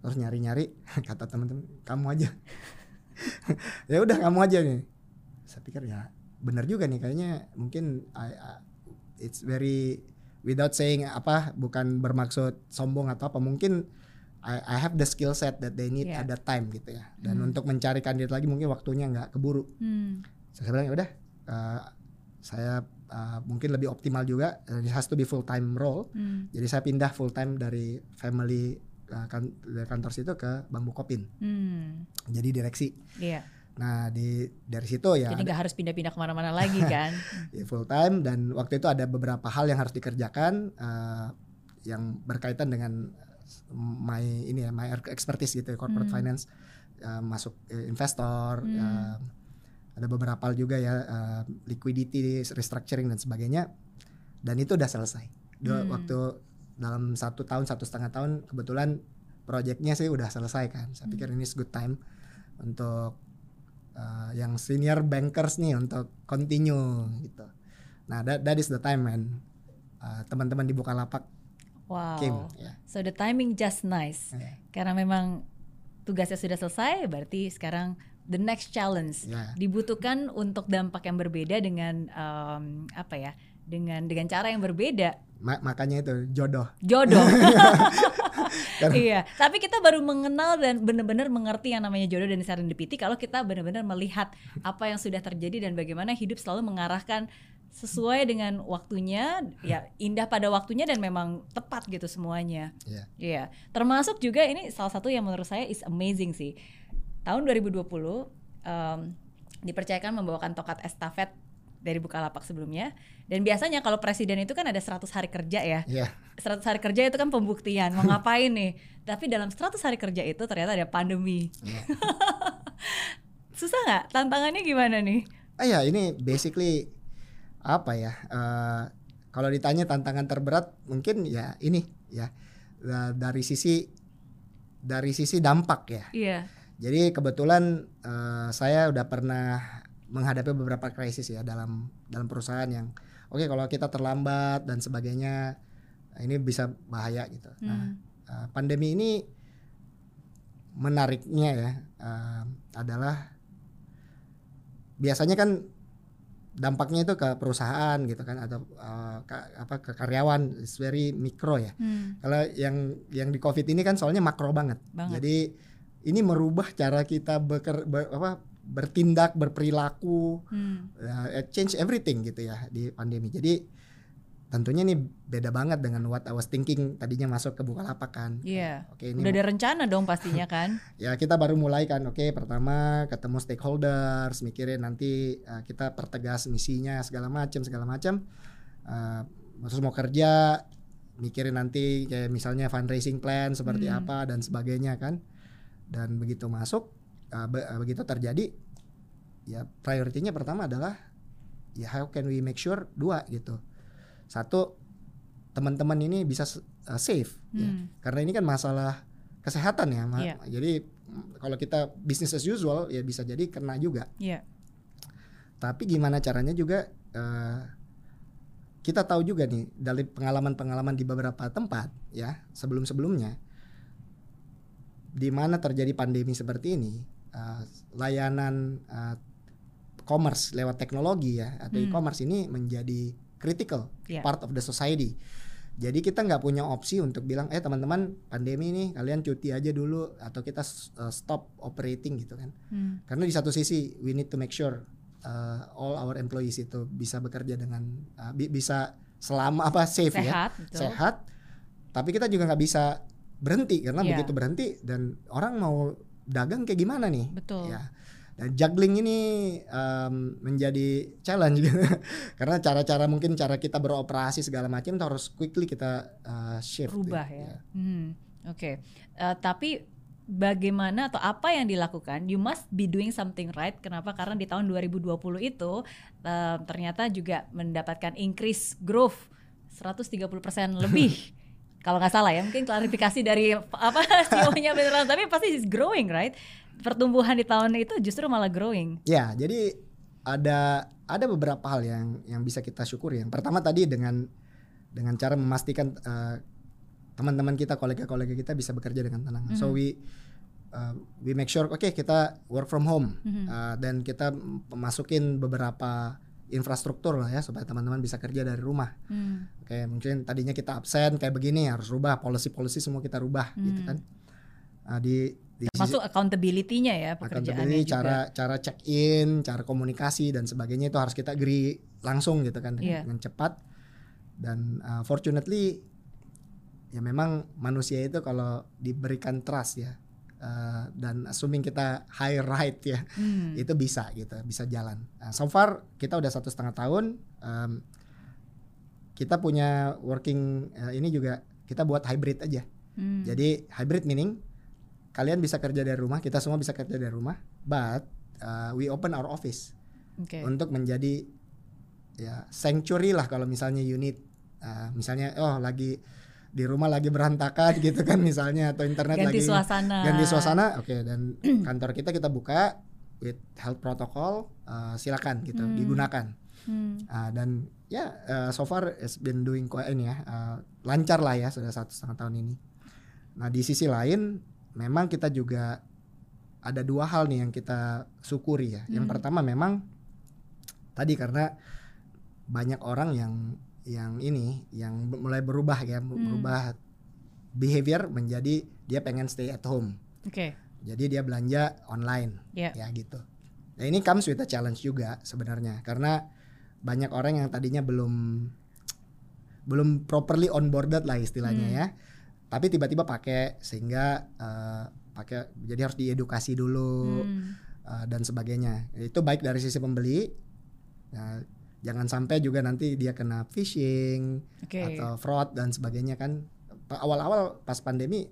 Terus nyari-nyari kata teman-teman kamu aja. ya udah kamu aja nih. Saya pikir ya benar juga nih kayaknya mungkin I- I- it's very without saying apa bukan bermaksud sombong atau apa mungkin I, I have the skill set that they need Yeah. at that time gitu ya. Dan Hmm. untuk mencari kandidat lagi mungkin waktunya nggak keburu. Hmm. So, saya bilang ya udah uh, saya uh, mungkin lebih optimal juga uh, it has to be full time role Hmm. jadi saya pindah full time dari family uh, kan, dari kantor situ ke Bang Bukopin Hmm. jadi direksi Iya. nah di dari situ ya Jadi nggak harus pindah-pindah ke mana-mana lagi kan? ya, full time dan waktu itu ada beberapa hal yang harus dikerjakan uh, yang berkaitan dengan my ini ya my expertise gitu ya, corporate Hmm. finance uh, masuk eh, investor Hmm. uh, ada beberapa hal juga ya uh, liquidity restructuring dan sebagainya dan itu udah selesai Dua- Hmm. waktu dalam satu tahun satu setengah tahun kebetulan proyeknya sih udah selesai kan saya pikir Hmm. ini is good time untuk uh, yang senior bankers nih untuk continue gitu nah that, that is the time man Uh, teman-teman di Bukalapak Wow. came ya So the timing just nice. Ya. Karena memang tugasnya sudah selesai, berarti sekarang the next challenge ya dibutuhkan untuk dampak yang berbeda dengan em, apa ya? Dengan dengan cara yang berbeda. Ma- makanya itu jodoh Jodoh. Karena- iya, tapi kita baru mengenal dan benar-benar mengerti yang namanya jodoh dan serendipity kalau kita benar-benar melihat apa yang sudah terjadi dan bagaimana hidup selalu mengarahkan sesuai dengan waktunya, ya indah pada waktunya dan memang tepat gitu semuanya. Iya. Iya, termasuk juga ini salah satu yang menurut saya is amazing sih. Tahun 2020 em, dipercayakan membawakan tokat estafet dari Bukalapak sebelumnya dan biasanya kalau presiden itu kan ada 100 hari kerja ya. Iya 100 hari kerja itu kan pembuktian mau ngapain nih. Tapi dalam 100 hari kerja itu ternyata ada pandemi. Iya. Susah nggak? Tantangannya gimana nih? Ah ya ini basically apa ya? eh, kalau ditanya tantangan terberat mungkin ya ini ya Da- dari sisi dari sisi dampak ya. Iya. Jadi kebetulan eh, saya udah pernah menghadapi beberapa krisis ya dalam dalam perusahaan yang oke kalau kita terlambat dan sebagainya ini bisa bahaya gitu. Nah Hmm. eh, pandemi ini menariknya ya eh, adalah biasanya kan dampaknya itu ke perusahaan gitu kan atau eh, ke- apa ke karyawan it's very mikro ya. Hmm. Kalau yang yang di covid ini kan soalnya makro banget. Banget. Jadi ini merubah cara kita beker, ber- apa, bertindak berperilaku Hmm. ya, change everything gitu ya di pandemi. Jadi tentunya ini beda banget dengan what I was thinking tadinya masuk ke Bukalapak kan. Iya. Oke ini Udah ada rencana dong pastinya kan? ya kita baru mulai kan oke pertama ketemu stakeholders mikirin nanti uh, kita pertegas misinya segala macam segala macam uh, terus mau kerja mikirin nanti kayak misalnya fundraising plan seperti Hmm. apa dan sebagainya kan dan begitu masuk uh, be- uh, begitu terjadi ya prioritinya pertama adalah ya how can we make sure dua gitu satu teman-teman ini bisa uh, safe ya Hmm. karena ini kan masalah kesehatan ya Iya. jadi kalau kita bisnis as usual ya bisa jadi kena juga Iya. tapi gimana caranya juga eh, kita tahu juga nih dari pengalaman-pengalaman di beberapa tempat ya sebelum-sebelumnya di mana terjadi pandemi seperti ini eh, layanan eh, commerce lewat teknologi ya atau Hmm. e-commerce ini menjadi critical Iya. part of the society jadi kita nggak punya opsi untuk bilang eh teman-teman pandemi nih kalian cuti aja dulu atau kita uh, stop operating gitu kan Hmm. karena di satu sisi we need to make sure uh, all our employees itu bisa bekerja dengan uh, bi- bisa selama apa safe ya Sehat, betul. sehat tapi kita juga nggak bisa berhenti karena Iya. begitu berhenti dan orang mau dagang kayak gimana nih Betul. ya Dan juggling ini um, menjadi challenge gitu. Karena cara-cara mungkin cara kita beroperasi segala macam harus quickly kita uh, shift. Rubah gitu. ya. Hmm, Oke. Uh, tapi bagaimana atau apa yang dilakukan? You must be doing something right. Kenapa? Karena di tahun 2020 itu uh, ternyata juga mendapatkan increase growth 130% lebih. Kalau nggak salah ya, mungkin klarifikasi dari apa CEO-nya beneran, tapi pasti is growing, right? Pertumbuhan di tahun itu justru malah growing. Ya, jadi ada ada beberapa hal yang yang bisa kita syukuri. Yang pertama tadi dengan dengan cara memastikan uh, teman-teman kita, kolega-kolega kita bisa bekerja dengan tenang. Mm-hmm. So we uh, we make sure oke okay, kita work from home mm-hmm. uh, dan kita masukin beberapa infrastruktur lah ya supaya teman-teman bisa kerja dari rumah. Hmm. Kayak mungkin tadinya kita absen kayak begini harus rubah policy-policy semua kita rubah gitu hmm. gitu kan. Uh, di di Masuk accountability-nya ya pekerjaannya juga. cara cara check in, cara komunikasi dan sebagainya itu harus kita agree langsung gitu kan yeah. dengan cepat. Dan uh, fortunately ya memang manusia itu kalau diberikan trust ya Uh, dan assuming kita high right ya hmm. itu bisa gitu bisa jalan uh, so far kita udah satu setengah tahun um, kita punya working uh, ini juga kita buat hybrid aja hmm. jadi hybrid meaning kalian bisa kerja dari rumah kita semua bisa kerja dari rumah but uh, we open our office okay. untuk menjadi ya sanctuary lah kalau misalnya unit uh, misalnya oh lagi di rumah lagi berantakan gitu kan misalnya atau internet ganti lagi suasana. ganti suasana oke okay, dan kantor kita kita buka with health protocol uh, silakan gitu hmm. digunakan hmm. Uh, dan ya yeah, uh, so far it's been doing quite ini ya uh, lancar lah ya sudah satu setengah tahun ini nah di sisi lain memang kita juga ada dua hal nih yang kita syukuri ya hmm. yang pertama memang tadi karena banyak orang yang yang ini yang mulai berubah ya hmm. berubah behavior menjadi dia pengen stay at home. Oke. Okay. Jadi dia belanja online yeah. ya gitu. Nah ini comes with a challenge juga sebenarnya karena banyak orang yang tadinya belum belum properly onboarded lah istilahnya hmm. ya. Tapi tiba-tiba pakai sehingga uh, pakai jadi harus diedukasi dulu hmm. uh, dan sebagainya. Itu baik dari sisi pembeli. Nah, jangan sampai juga nanti dia kena phishing okay. atau fraud dan sebagainya kan awal-awal pas pandemi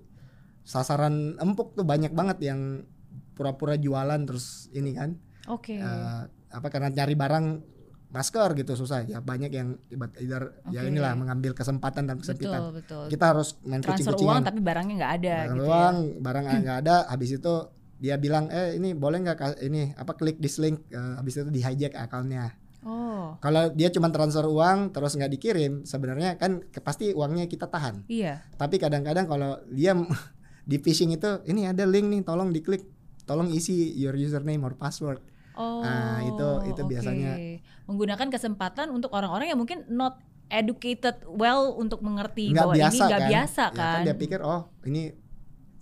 sasaran empuk tuh banyak banget yang pura-pura jualan terus ini kan oke okay. uh, apa karena nyari barang masker gitu susah ya banyak yang either okay. ya inilah mengambil kesempatan dan kesempitan betul, betul. kita harus main transfer kucing uang tapi barangnya nggak ada barang gitu uang ya. barang nggak ada habis itu dia bilang eh ini boleh nggak ini apa klik this link uh, habis itu di hijack akunnya Oh. Kalau dia cuma transfer uang terus nggak dikirim, sebenarnya kan pasti uangnya kita tahan. Iya. Tapi kadang-kadang kalau dia di phishing itu, ini ada link nih, tolong diklik, tolong isi your username or password. Oh. Nah itu itu okay. biasanya menggunakan kesempatan untuk orang-orang yang mungkin not educated well untuk mengerti nggak bahwa biasa, ini nggak kan? biasa kan. Ya kan dia pikir oh ini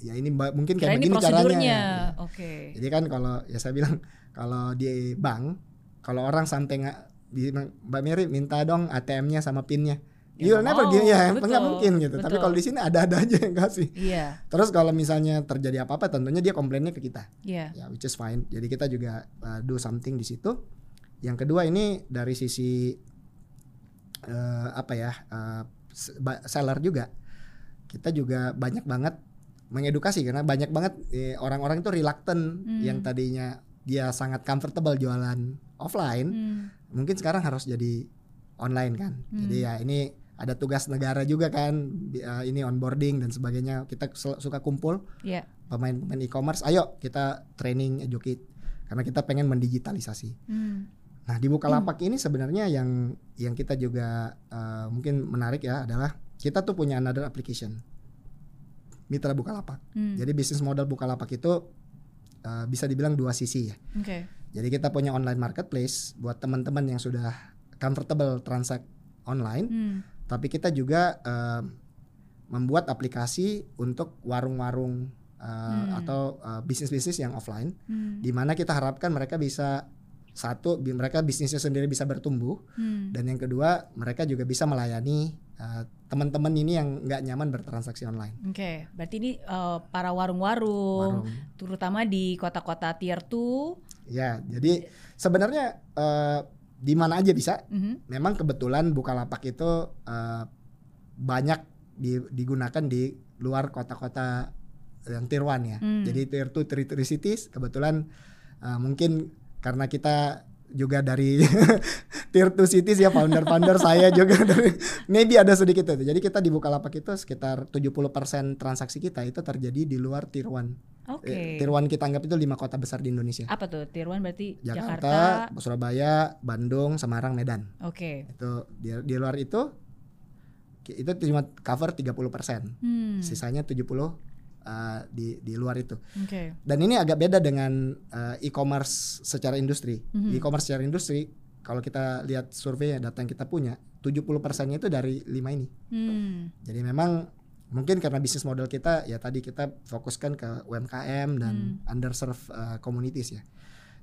ya ini mungkin kayak Kira begini ini caranya. Oke. Okay. Jadi kan kalau ya saya bilang kalau di bank kalau orang sampai nggak di Mbak Mary minta dong ATM-nya sama PIN-nya. Ya, You'll never give ya, nggak mungkin gitu. Betul. Tapi kalau di sini ada-ada aja yang kasih. Iya. Terus kalau misalnya terjadi apa-apa, tentunya dia komplainnya ke kita. Iya. Ya, which is fine. Jadi kita juga uh, do something di situ. Yang kedua ini dari sisi uh, apa ya uh, seller juga. Kita juga banyak banget mengedukasi karena banyak banget eh, orang-orang itu reluctant hmm. yang tadinya dia sangat comfortable jualan offline, hmm. mungkin sekarang harus jadi online kan. Hmm. Jadi ya ini ada tugas negara juga kan, uh, ini onboarding dan sebagainya. Kita suka kumpul yeah. pemain-pemain e-commerce, ayo kita training, educate, karena kita pengen mendigitalisasi. Hmm. Nah di Bukalapak hmm. ini sebenarnya yang yang kita juga uh, mungkin menarik ya adalah kita tuh punya another application, mitra Bukalapak. Hmm. Jadi bisnis model Bukalapak itu uh, bisa dibilang dua sisi ya. Okay. Jadi kita punya online marketplace buat teman-teman yang sudah comfortable transact online, hmm. tapi kita juga uh, membuat aplikasi untuk warung-warung uh, hmm. atau uh, bisnis-bisnis yang offline, hmm. di mana kita harapkan mereka bisa satu mereka bisnisnya sendiri bisa bertumbuh hmm. dan yang kedua mereka juga bisa melayani uh, teman-teman ini yang nggak nyaman bertransaksi online. Oke, okay. berarti ini uh, para warung-warung, terutama di kota-kota tier 2 Ya, jadi sebenarnya eh, di mana aja bisa. Mhm. Memang kebetulan Bukalapak itu eh, banyak di- digunakan di luar kota-kota yang tier 1 ya. Hmm. Jadi tier 2, tier 3 cities kebetulan eh, mungkin karena kita juga dari tier 2 cities ya founder-founder saya juga dari maybe ada sedikit itu. Jadi kita di Bukalapak itu sekitar 70% transaksi kita itu terjadi di luar tier 1. Oke. Eh, Tier 1 kita anggap itu lima kota besar di Indonesia. Apa tuh? Tier 1 berarti Jakarta, Jakarta. Surabaya, Bandung, Semarang, Medan. Oke. Itu di, di luar itu itu cuma cover 30%. Hmm. Sisanya 70 uh, di di luar itu. Oke. Dan ini agak beda dengan uh, e-commerce secara industri. Mhm. E-commerce secara industri kalau kita lihat survei data yang kita punya, 70%-nya itu dari lima ini. Hmm. Jadi memang mungkin karena bisnis model kita ya tadi kita fokuskan ke UMKM dan underserved uh, communities ya.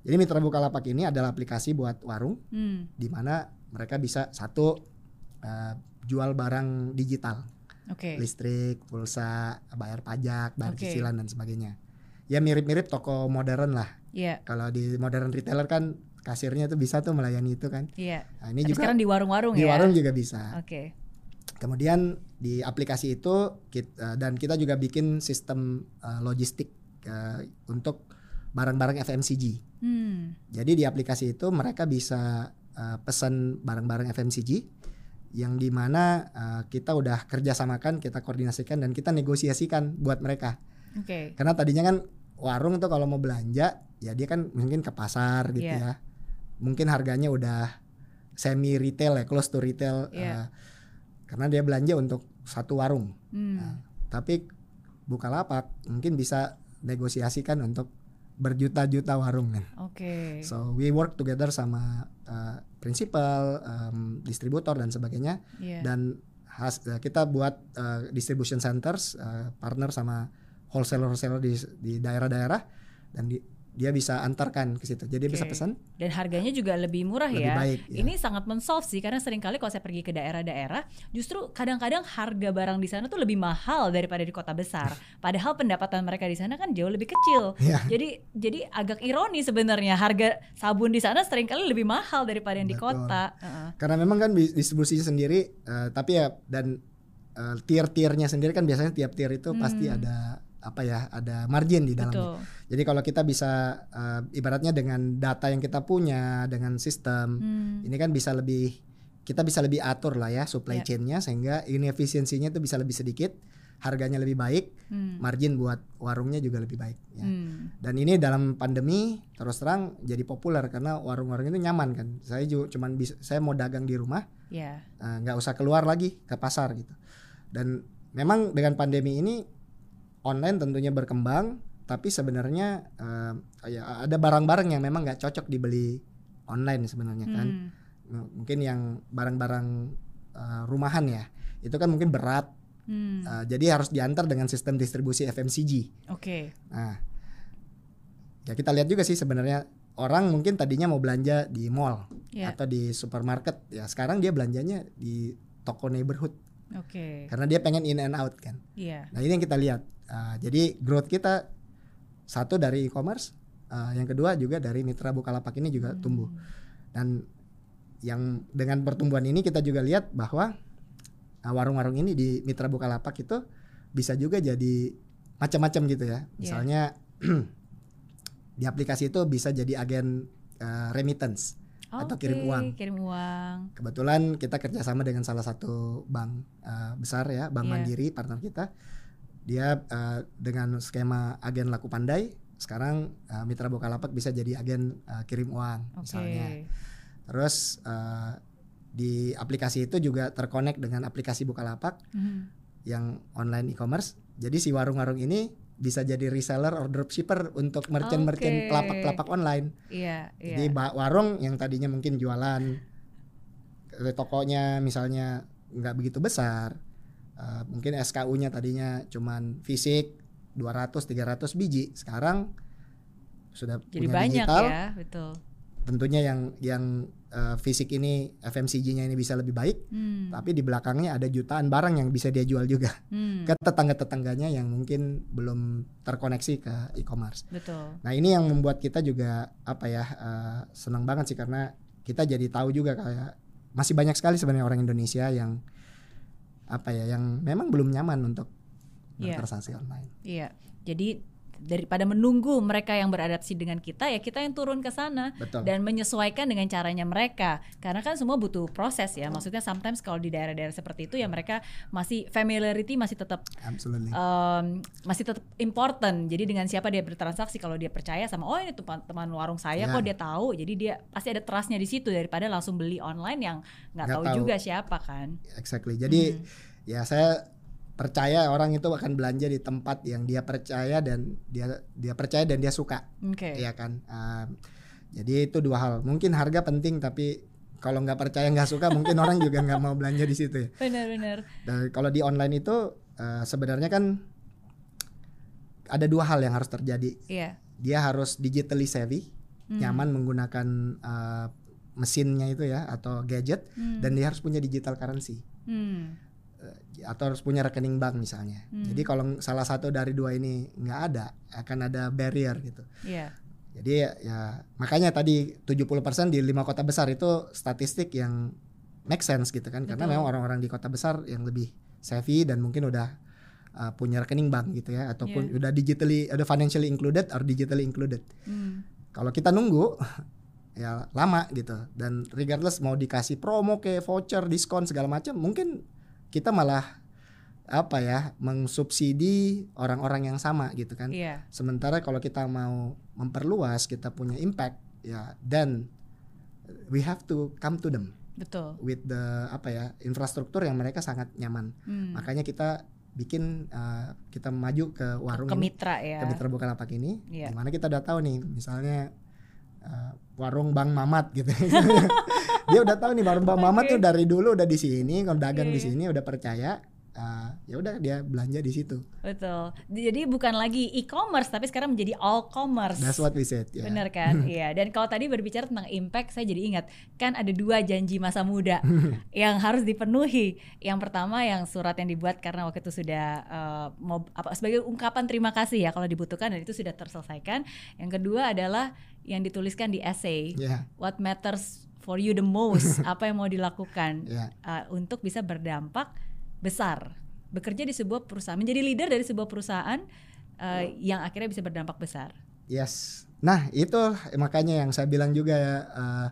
Jadi Mitra Bukalapak ini adalah aplikasi buat warung Hmm. di mana mereka bisa satu uh, jual barang digital, Oke. listrik, pulsa, bayar pajak, bayar Oke. cicilan dan sebagainya. Ya mirip-mirip toko modern lah. Iya. Kalau di modern retailer kan kasirnya tuh bisa tuh melayani itu kan. Iya. Nah, ini Tapi juga sekarang di warung-warung di ya. warung juga bisa. Oke. Kemudian di aplikasi itu kita, dan kita juga bikin sistem uh, logistik uh, untuk barang-barang FMCG. Hmm. Jadi di aplikasi itu mereka bisa uh, pesan barang-barang FMCG yang di mana uh, kita udah kerjasamakan, kita koordinasikan dan kita negosiasikan buat mereka. Oke. Karena tadinya kan warung tuh kalau mau belanja ya dia kan mungkin ke pasar gitu Iya. ya. Mungkin harganya udah semi retail ya, close to retail. Iya. uh, karena dia belanja untuk satu warung. Hmm. Nah, tapi Bukalapak mungkin bisa negosiasikan untuk berjuta-juta warung kan. Oke. So we work together sama uh, principal, um, distributor dan sebagainya Iya. dan has, uh, kita buat uh, distribution centers uh, partner sama wholesaler-wholesaler di di daerah-daerah dan di- dia bisa antarkan ke situ. Jadi dia bisa pesan Dan harganya juga lebih murah lebih ya. baik. ya. Ini sangat mensolve sih karena sering kali kalau saya pergi ke daerah-daerah justru kadang-kadang harga barang di sana tuh lebih mahal daripada di kota besar. Padahal pendapatan mereka di sana kan jauh lebih kecil. Iya. Jadi jadi agak ironi sebenarnya harga sabun di sana sering kali lebih mahal daripada yang di Betul. kota. Heeh. Karena memang kan distribusinya sendiri, eh, tapi ya dan eh, tier-tiernya sendiri kan biasanya tiap tier itu pasti Hmm. ada apa ya, ada margin di dalamnya. Betul. Jadi kalau kita bisa eh, ibaratnya dengan data yang kita punya, dengan sistem, Hmm. ini kan bisa lebih kita bisa lebih atur lah ya supply Ya. chain-nya sehingga inefisiensinya itu bisa lebih sedikit, harganya lebih baik, Hmm. margin buat warungnya juga lebih baik. Ya. Hmm. Dan ini dalam pandemi terus terang jadi populer karena warung-warung itu nyaman kan. Saya juga cuman bisa, saya mau dagang di rumah Ya. eh, nggak usah keluar lagi ke pasar gitu. Dan memang dengan pandemi ini online tentunya berkembang, tapi sebenarnya eh, ya ada barang-barang yang memang nggak cocok dibeli online sebenarnya kan. Hmm. M- Mungkin yang barang-barang eh, rumahan ya, itu kan mungkin berat, Hmm. eh, jadi harus diantar dengan sistem distribusi FMCG. Oke. Nah, ya kita lihat juga sih sebenarnya orang mungkin tadinya mau belanja di mall Ya. atau di supermarket, ya sekarang dia belanjanya di toko neighborhood Oke. karena dia pengen in and out kan. Iya. Nah ini yang kita lihat. Uh, jadi growth kita satu dari e-commerce, uh, yang kedua juga dari mitra Bukalapak ini juga Hmm. tumbuh. Dan yang dengan pertumbuhan ini kita juga lihat bahwa uh, warung-warung ini di mitra Bukalapak itu bisa juga jadi macam-macam gitu ya. Misalnya di aplikasi itu bisa jadi agen uh, remittance. atau kirim uang. Kirim uang. Kebetulan kita kerjasama dengan salah satu bank uh, besar ya, Bank Iya. Mandiri partner kita. Dia uh, dengan skema agen laku pandai, sekarang uh, mitra Bukalapak bisa jadi agen uh, kirim uang Oke. misalnya. Terus uh, di aplikasi itu juga terkonek dengan aplikasi Bukalapak Hmm. yang online e-commerce. Jadi si warung-warung ini bisa jadi reseller or dropshipper untuk merchant-merchant pelapak-pelapak online. Iya, iya. Jadi ba- warung yang tadinya mungkin jualan tokonya misalnya nggak begitu besar, eh, mungkin SKU-nya tadinya cuman fisik 200 300 biji, sekarang sudah Jadi punya banyak digital, ya, betul. tentunya yang yang uh, fisik ini FMCG-nya ini bisa lebih baik, Hmm. tapi di belakangnya ada jutaan barang yang bisa dia jual juga Hmm. ke tetangga-tetangganya yang mungkin belum terkoneksi ke e-commerce. Betul. Nah ini yang membuat kita juga apa ya uh, senang banget sih karena kita jadi tahu juga kayak masih banyak sekali sebenarnya orang Indonesia yang apa ya yang memang belum nyaman untuk Iya. bertransaksi online. Iya. Jadi daripada menunggu mereka yang beradaptasi dengan kita ya kita yang turun ke sana Betul. dan menyesuaikan dengan caranya mereka karena kan semua butuh proses ya maksudnya sometimes kalau di daerah-daerah seperti itu ya mereka masih familiarity masih tetap Absolutely. um, masih tetap important jadi dengan siapa dia bertransaksi kalau dia percaya sama oh ini teman teman warung saya Ya. kok dia tahu jadi dia pasti ada trustnya di situ daripada langsung beli online yang nggak Nggak tahu, tahu. juga siapa kan Exactly. Jadi Hmm. ya saya percaya orang itu akan belanja di tempat yang dia percaya dan dia dia percaya dan dia suka, oke ya kan. Um, jadi itu dua hal. Mungkin harga penting tapi kalau nggak percaya nggak suka mungkin orang juga nggak mau belanja di situ ya. benar-benar Dan kalau di online itu uh, sebenarnya kan ada dua hal yang harus terjadi. iya Dia harus digitally savvy, Hmm. nyaman menggunakan uh, mesinnya itu ya atau gadget Hmm. dan dia harus punya digital currency. Hmm. Atau harus punya rekening bank misalnya. Hmm. Jadi kalau salah satu dari dua ini nggak ada, akan ada barrier gitu. iya Jadi ya, ya makanya tadi 70% di lima kota besar itu statistik yang make sense gitu kan karena Betul. memang orang-orang di kota besar yang lebih savvy dan mungkin udah uh, punya rekening bank gitu ya ataupun Iya. udah digitally udah financially included or digitally included. Hmm. Kalau kita nunggu ya lama gitu dan regardless mau dikasih promo ke voucher, diskon segala macam mungkin kita malah apa ya mengsubsidi orang-orang yang sama gitu kan. iya Sementara kalau kita mau memperluas, kita punya impact ya dan we have to come to them betul with the apa ya infrastruktur yang mereka sangat nyaman. Hmm. Makanya kita bikin uh, kita maju ke warung ke ini mitra ya ke Mitra Bukalapak ini Iya. di mana kita udah tahu nih misalnya uh, warung Bang Mamat gitu dia udah tahu nih warung Bang Mamat Oke. tuh dari dulu udah di sini kalau dagang Iya, di iya. sini udah percaya uh, ya udah dia belanja di situ betul jadi bukan lagi e-commerce tapi sekarang menjadi all commerce that's what we said ya Bener kan? Iya. Dan kalau tadi berbicara tentang impact, saya jadi ingat kan ada dua janji masa muda yang harus dipenuhi. Yang pertama yang surat yang dibuat karena waktu itu sudah eh, mau apa sebagai ungkapan terima kasih ya kalau dibutuhkan dan itu sudah terselesaikan. Yang kedua adalah yang dituliskan di essay. ya What matters for you the most? apa yang mau dilakukan ya eh, untuk bisa berdampak besar. Bekerja di sebuah perusahaan, menjadi leader dari sebuah perusahaan eh, yang akhirnya bisa berdampak besar. yes nah itu makanya yang saya bilang juga ya uh,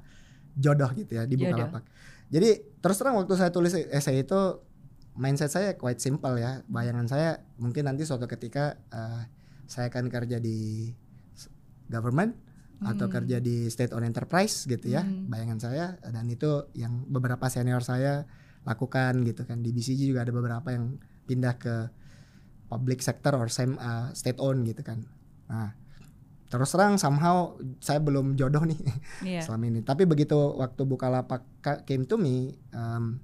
jodoh gitu ya di. Bukalapak jadi terus terang waktu saya tulis essay itu mindset saya quite simple ya bayangan saya mungkin nanti suatu ketika uh, saya akan kerja di government atau Hmm. kerja di state owned enterprise gitu ya Hmm. bayangan saya dan itu yang beberapa senior saya lakukan gitu kan di BCG juga ada beberapa yang pindah ke public sector or same uh, state owned gitu kan nah terus terang somehow saya belum jodoh nih Iya. selama ini tapi begitu waktu Bukalapak ka- came to me um,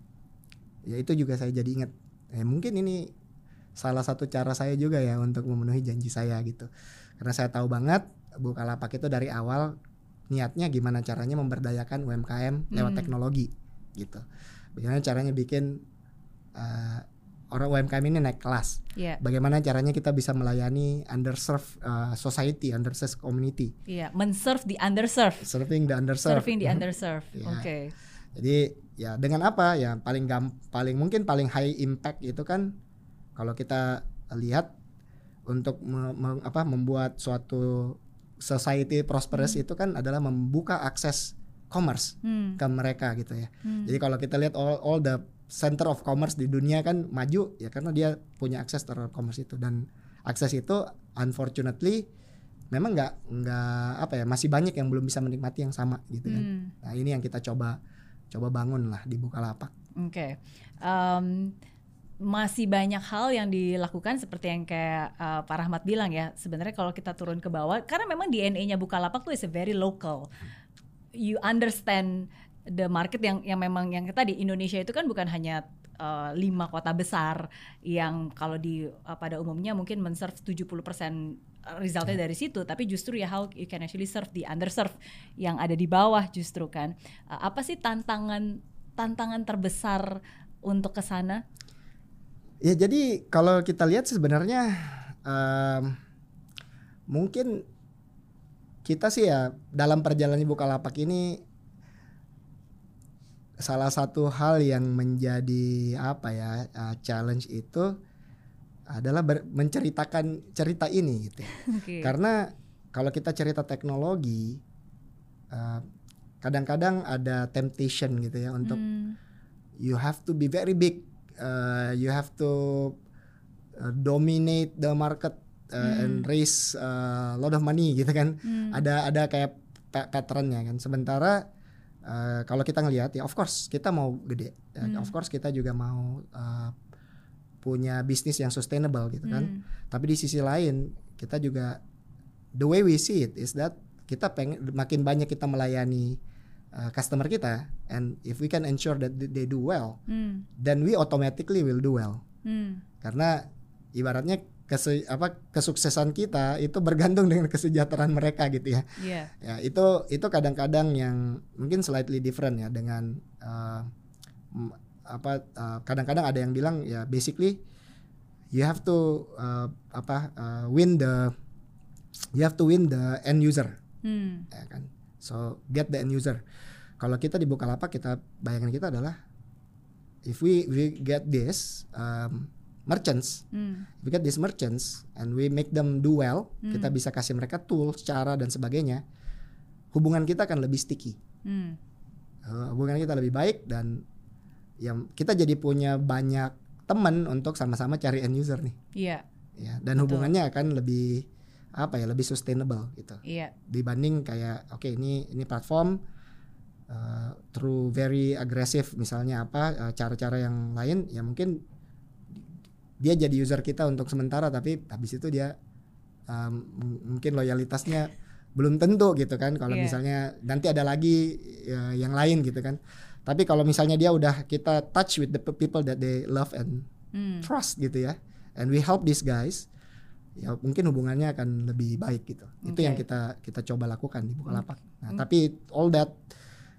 ya itu juga saya jadi ingat eh mungkin ini salah satu cara saya juga ya untuk memenuhi janji saya gitu karena saya tahu banget Bukalapak itu dari awal niatnya gimana caranya memberdayakan UMKM lewat Hmm. teknologi gitu bagaimana caranya bikin uh, orang UMKM ini naik kelas Iya. bagaimana caranya kita bisa melayani underserved uh, society underserved community Iya, men-serve the underserved, serving the underserved serving the underserved. Iya. Oke. Jadi ya dengan apa ya paling gam paling mungkin paling high impact itu kan kalau kita lihat untuk me- me- apa membuat suatu society prosperous itu kan adalah membuka akses commerce Hmm. ke mereka gitu ya. hmm. Jadi kalau kita lihat all, all the center of commerce di dunia kan maju ya karena dia punya akses terhadap commerce itu dan akses itu unfortunately memang nggak nggak apa ya masih banyak yang belum bisa menikmati yang sama gitu kan. Hmm. Nah ini yang kita coba coba bangun lah di Bukalapak. Oke. Em, masih banyak hal yang dilakukan seperti yang kayak uh, Pak Rahmat bilang ya. Sebenarnya kalau kita turun ke bawah, karena memang DNA-nya Bukalapak tuh is very local. You understand the market yang yang memang yang tadi Indonesia itu kan bukan hanya uh, lima kota besar yang kalau di uh, pada umumnya mungkin men-serve 70% resultnya dari situ, tapi justru ya how you can actually serve the underserved yang ada di bawah justru kan. Uh, apa sih tantangan tantangan terbesar untuk ke sana? Ya jadi kalau kita lihat sebenarnya um, mungkin kita sih ya dalam perjalanan Bukalapak ini salah satu hal yang menjadi apa ya uh, challenge itu adalah ber, menceritakan cerita ini gitu. Okay. Karena kalau kita cerita teknologi uh, kadang-kadang ada temptation gitu ya untuk mm. you have to be very big uh, you have to uh, dominate the market uh, hmm. and raise a uh, lot of money gitu kan. Hmm. Ada ada kayak patternnya kan. Sementara uh, kalau kita ngelihat ya of course kita mau gede. Ya, hmm. Of course kita juga mau uh, punya bisnis yang sustainable gitu kan. Hmm. Tapi di sisi lain kita juga the way we see it is that kita pengen makin banyak kita melayani uh, customer kita and if we can ensure that they do well mm. then we automatically will do well mm. karena ibaratnya kese, apa kesuksesan kita itu bergantung dengan kesejahteraan mereka gitu ya yeah. ya itu itu kadang-kadang yang mungkin slightly different ya dengan uh, apa kadang kadang-kadang ada yang bilang ya basically you have to uh, apa uh, win the you have to win the end user hmm. ya kan So get the end user. Kalau kita di Bukalapak kita bayangan kita adalah if we we get this um, merchants, mm. we get these merchants and we make them do well, mm. kita bisa kasih mereka tools, cara dan sebagainya, hubungan kita akan lebih sticky. Mm. Uh, hubungan kita lebih baik dan yang kita jadi punya banyak teman untuk sama-sama cari end user nih. Iya. Yeah. Ya, dan Betul. hubungannya akan lebih apa ya lebih sustainable gitu iya. dibanding kayak oke okay, ini ini platform uh, through very agresif misalnya apa uh, cara-cara yang lain ya mungkin dia jadi user kita untuk sementara tapi habis itu dia um, mungkin loyalitasnya belum tentu gitu kan kalau yeah. misalnya nanti ada lagi ya, yang lain gitu kan tapi kalau misalnya dia udah kita touch with the people that they love and mm. trust gitu ya and we help these guys ya mungkin hubungannya akan lebih baik gitu. Okay. Itu yang kita kita coba lakukan di Bukalapak. Nah, hmm. tapi all that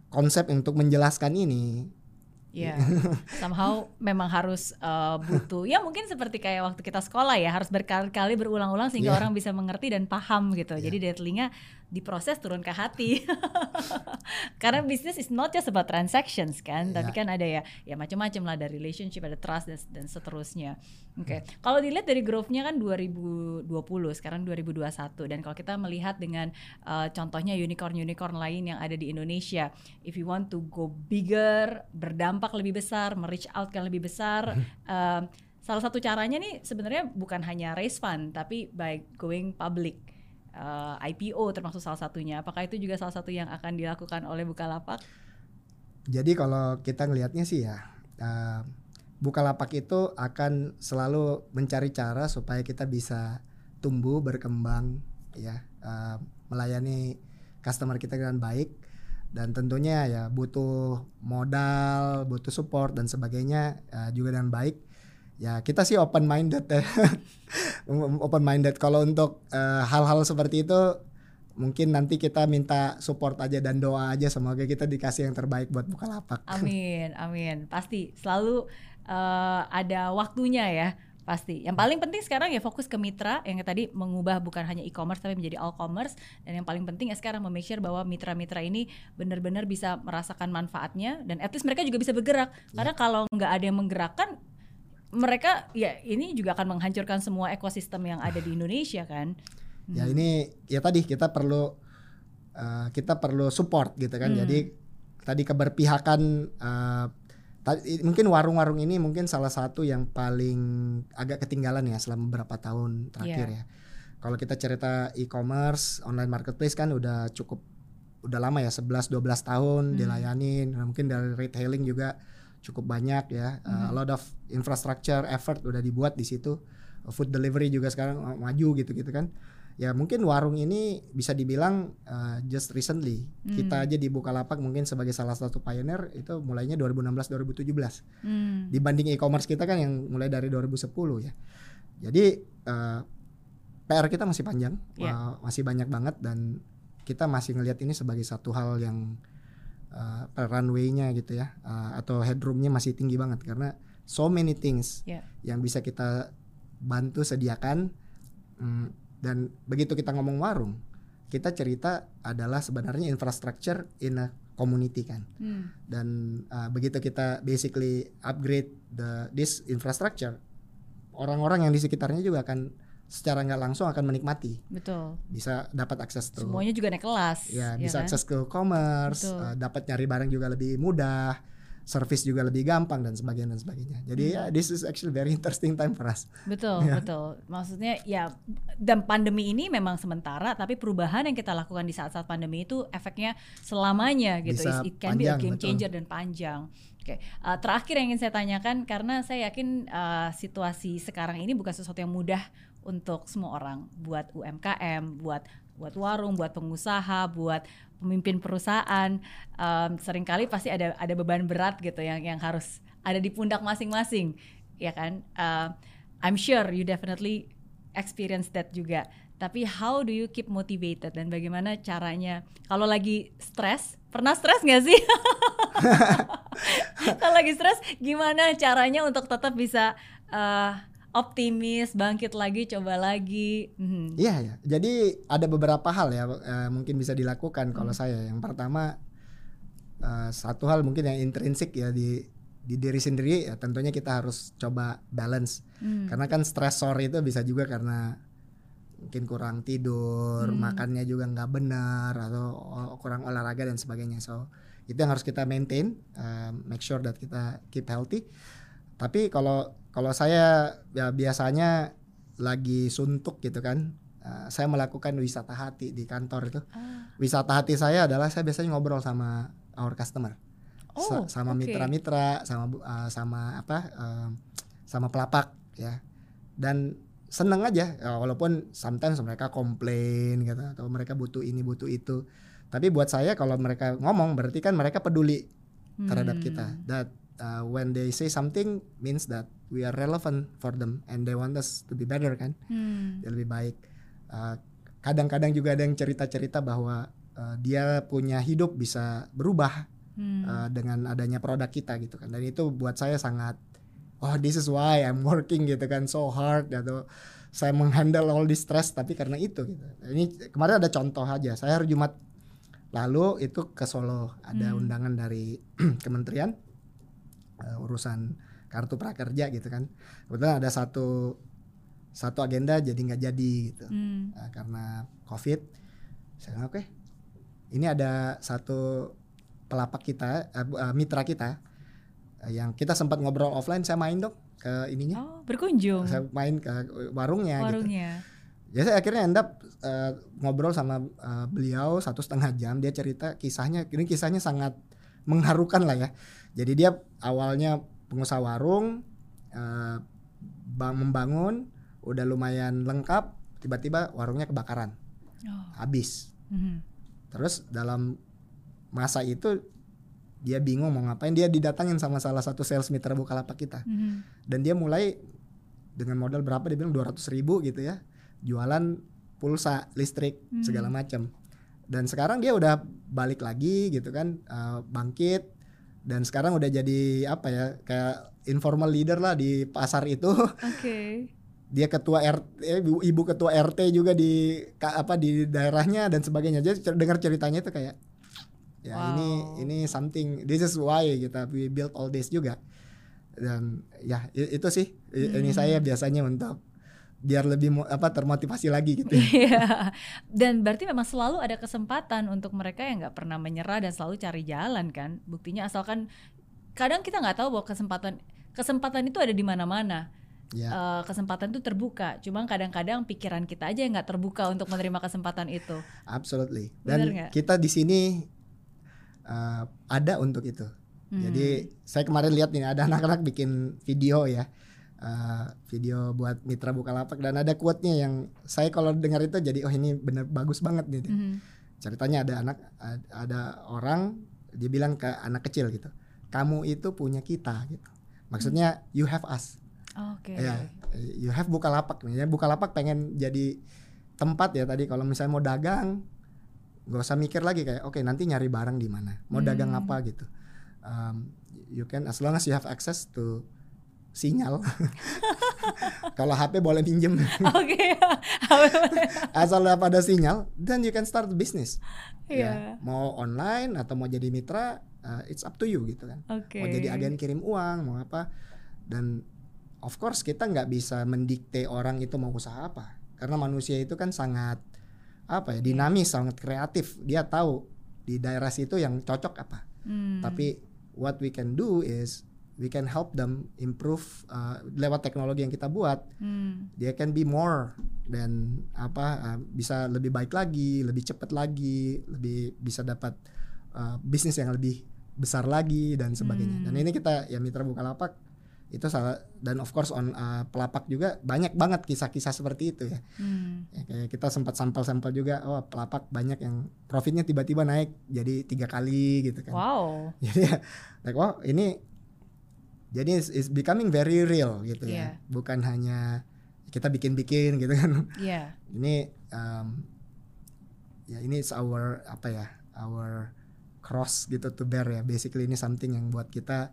konsep untuk menjelaskan ini Ya, yeah. somehow memang harus uh, butuh. Ya mungkin seperti kayak waktu kita sekolah ya, harus berkali-kali berulang-ulang sehingga yeah. orang bisa mengerti dan paham gitu. Yeah. Jadi dari telinga diproses turun ke hati. Karena bisnis is not just about transactions kan, yeah. tapi kan ada ya ya macam-macam lah dari relationship, ada trust dan, dan seterusnya. Oke. Okay. Hmm. Kalau dilihat dari growth-nya kan 2020, sekarang 2021 dan kalau kita melihat dengan uh, contohnya unicorn-unicorn lain yang ada di Indonesia, if you want to go bigger, berdampak lebih besar, merich out kan lebih besar, uh, salah satu caranya nih sebenarnya bukan hanya raise fund tapi by going public uh, eh, IPO termasuk salah satunya. Apakah itu juga salah satu yang akan dilakukan oleh Bukalapak? Jadi kalau kita ngelihatnya sih ya, uh, Bukalapak itu akan selalu mencari cara supaya kita bisa tumbuh berkembang, ya, uh, melayani customer kita dengan baik dan tentunya ya butuh modal, butuh support dan sebagainya uh, juga dengan baik ya kita sih open minded ya open minded kalau untuk eh, hal-hal uh, seperti itu mungkin nanti kita minta support aja dan doa aja. Semoga kita dikasih yang terbaik buat buka lapak amin amin. Pasti selalu uh, ada waktunya ya pasti. Yang paling penting sekarang ya fokus ke mitra. Yang tadi mengubah bukan hanya e-commerce tapi menjadi all commerce dan yang paling penting ya sekarang memake sure bahwa mitra-mitra ini benar-benar bisa merasakan manfaatnya. Dan at least mereka juga bisa bergerak. Yeah. Karena kalau nggak ada yang menggerakkan mereka ya ini juga akan menghancurkan semua ekosistem yang ada di Indonesia kan. Ya hmm. ini ya tadi kita perlu uh, kita perlu support gitu kan. Hmm. Jadi tadi keberpihakan uh, tadi, mungkin warung-warung ini mungkin salah satu yang paling agak ketinggalan ya selama beberapa tahun terakhir yeah. ya. Kalau kita cerita e-commerce, online marketplace kan udah cukup udah lama ya 11 12 tahun hmm. dilayanin. Nah, mungkin dari retailing juga cukup banyak ya. Mm -hmm. a lot of infrastructure effort udah dibuat di situ. Food delivery juga sekarang maju gitu-gitu kan. Ya mungkin warung ini bisa dibilang uh, just recently. Mm. Kita aja di Bukalapak mungkin sebagai salah satu pioneer itu mulainya 2016 2017. Mm. Dibanding e-commerce kita kan yang mulai dari 2010 ya. Jadi uh, PR kita masih panjang, Yeah. uh, masih banyak banget dan kita masih ngelihat ini sebagai satu hal yang uh, runway-nya gitu ya, uh, atau headroom-nya masih tinggi banget karena so many things Yeah. yang bisa kita bantu sediakan mm, dan begitu kita ngomong warung, kita cerita adalah sebenarnya infrastructure in a community kan Hmm. dan uh, begitu kita basically upgrade the this infrastructure orang-orang yang di sekitarnya juga akan secara nggak langsung akan menikmati Betul. bisa dapat akses tuh Semuanya juga naik kelas. ya ya bisa kan? akses ke commerce Betul. uh, dapat nyari barang juga lebih mudah service juga lebih gampang dan sebagainya dan sebagainya jadi Hmm. ya this is actually very interesting time for us Betul, Ya. betul. Maksudnya ya dan pandemi ini memang sementara tapi perubahan yang kita lakukan di saat-saat pandemi itu efeknya selamanya gitu. Bisa It can be a panjang, game betul. changer dan panjang. Oke, uh, terakhir yang ingin saya tanyakan karena saya yakin uh, situasi sekarang ini bukan sesuatu yang mudah untuk semua orang, buat UMKM, buat buat warung, buat pengusaha, buat pemimpin perusahaan. Um, sering kali pasti ada ada beban berat gitu yang yang harus ada di pundak masing-masing, ya kan? Uh, I'm sure you definitely experience that juga. Tapi how do you keep motivated dan bagaimana caranya? Kalau lagi stres, pernah stres nggak sih? Kalau lagi stres, gimana caranya untuk tetap bisa uh, optimis, bangkit lagi, coba lagi? Mhm. Iya ya. Jadi ada beberapa hal ya eh, mungkin bisa dilakukan kalau Hmm. saya. Yang pertama eh, satu hal mungkin yang intrinsik ya di di diri sendiri ya tentunya kita harus coba balance. Hmm. Karena kan stresor itu bisa juga karena mungkin kurang tidur, Hmm. makannya juga nggak benar atau kurang olahraga dan sebagainya. So itu yang harus kita maintain, eh, make sure that kita keep healthy. Tapi kalau kalau saya ya biasanya lagi suntuk gitu kan, eh, saya melakukan wisata hati di kantor itu. Ah. Wisata hati saya adalah saya biasanya ngobrol sama our customer, Sa- Oh, sama oke. mitra-mitra, sama bu- eh, sama apa, eh, sama pelapak ya. Dan seneng aja, ya, walaupun sometimes mereka komplain gitu atau mereka butuh ini butuh itu. Tapi buat saya kalau mereka ngomong berarti kan mereka peduli terhadap Hmm. kita. That uh, when they say something means that we are relevant for them and they want us to be better kan, Hmm. dia lebih baik. Uh, kadang-kadang juga ada yang cerita-cerita bahwa uh, dia punya hidup bisa berubah Hmm. uh, dengan adanya produk kita gitu kan. Dan itu buat saya sangat oh this is why I'm working gitu kan so hard atau saya menghandle all this stress tapi karena itu gitu. Ini kemarin ada contoh aja. Saya hari Jumat lalu itu ke Solo ada Hmm. undangan dari kementerian uh, urusan kartu prakerja gitu kan. Kebetulan ada satu satu agenda jadi nggak jadi gitu Hmm. uh, karena COVID. Saya oke, ini ada satu pelapak kita, uh, mitra kita uh, yang kita sempat ngobrol offline. Saya main dong ke ininya, Oh, berkunjung saya main ke warungnya, gitu. warungnya. Ya saya akhirnya end up uh, ngobrol sama uh, beliau satu setengah jam. Dia cerita kisahnya, ini kisahnya sangat mengharukan lah ya. Jadi dia awalnya pengusaha warung, uh, bang- membangun, udah lumayan lengkap, tiba-tiba warungnya kebakaran, Oh. habis. Mhm. Terus dalam masa itu dia bingung mau ngapain, dia didatangin sama salah satu sales mitra Bukalapak kita Mhm. dan dia mulai dengan modal berapa dia bilang 200 ribu gitu ya jualan pulsa listrik Hmm. segala macam dan sekarang dia udah balik lagi gitu kan eh, bangkit dan sekarang udah jadi apa ya kayak informal leader lah di pasar itu Oke. dia ketua RT eh, ibu, ibu ketua RT juga di apa di daerahnya dan sebagainya jadi dengar ceritanya itu kayak ya Wow. ini ini something this is why kita we build all this juga dan ya itu sih I- ini Hmm. saya biasanya untuk biar lebih apa termotivasi lagi gitu ya. Iya. Dan berarti memang selalu ada kesempatan untuk mereka yang nggak pernah menyerah dan selalu cari jalan kan. Buktinya asalkan kadang kita nggak tahu bahwa kesempatan kesempatan itu ada di mana-mana. ya Eh, kesempatan itu terbuka. Cuma kadang-kadang pikiran kita aja yang nggak terbuka untuk menerima kesempatan itu. absolutely dan kita di sini uh, ada untuk itu Hmm. Jadi saya kemarin lihat nih ada anak-anak bikin video ya, eh, video buat mitra Bukalapak dan ada quote-nya yang saya kalau dengar itu jadi oh ini bener bagus banget nih. Mhm. Ceritanya ada anak ad- ada orang dia bilang ke anak kecil gitu, kamu itu punya kita gitu. Maksudnya you have us. Oke. Ya, you have Bukalapak nih ya. Bukalapak pengen jadi tempat ya tadi kalau misalnya mau dagang nggak usah mikir lagi kayak oke nanti nyari barang di mana mau Hmm. dagang apa gitu um, you can as long as you have access to sinyal. Kalau HP boleh pinjem Oke. asal ada sinyal then you can start business. Iya. ya mau online atau mau jadi mitra uh, it's up to you gitu kan. Oke. mau jadi agen kirim uang mau apa. Dan of course kita nggak bisa mendikte orang itu mau usaha apa. Karena manusia itu kan sangat apa ya dinamis sangat kreatif. Dia tahu di daerah situ yang cocok apa. Hmm. tapi what we can do is we can help them improve uh, lewat teknologi yang kita buat Hmm. dia can be more dan apa uh, bisa lebih baik lagi lebih cepat lagi lebih bisa dapat uh, bisnis yang lebih besar lagi dan sebagainya Hmm. dan ini kita ya mitra bukalapak itu salah dan of course on uh, pelapak juga banyak banget kisah-kisah seperti itu ya. Hmm. Ya, kayak kita sempat sampel-sampel juga oh pelapak banyak yang profitnya tiba-tiba naik jadi tiga kali gitu kan Wow. jadi ya like oh ini jadi it's, it's becoming very real gitu Iya. ya bukan hanya kita bikin-bikin gitu kan Iya. ini um, ya ini is our apa ya our cross gitu to bear ya basically ini something yang buat kita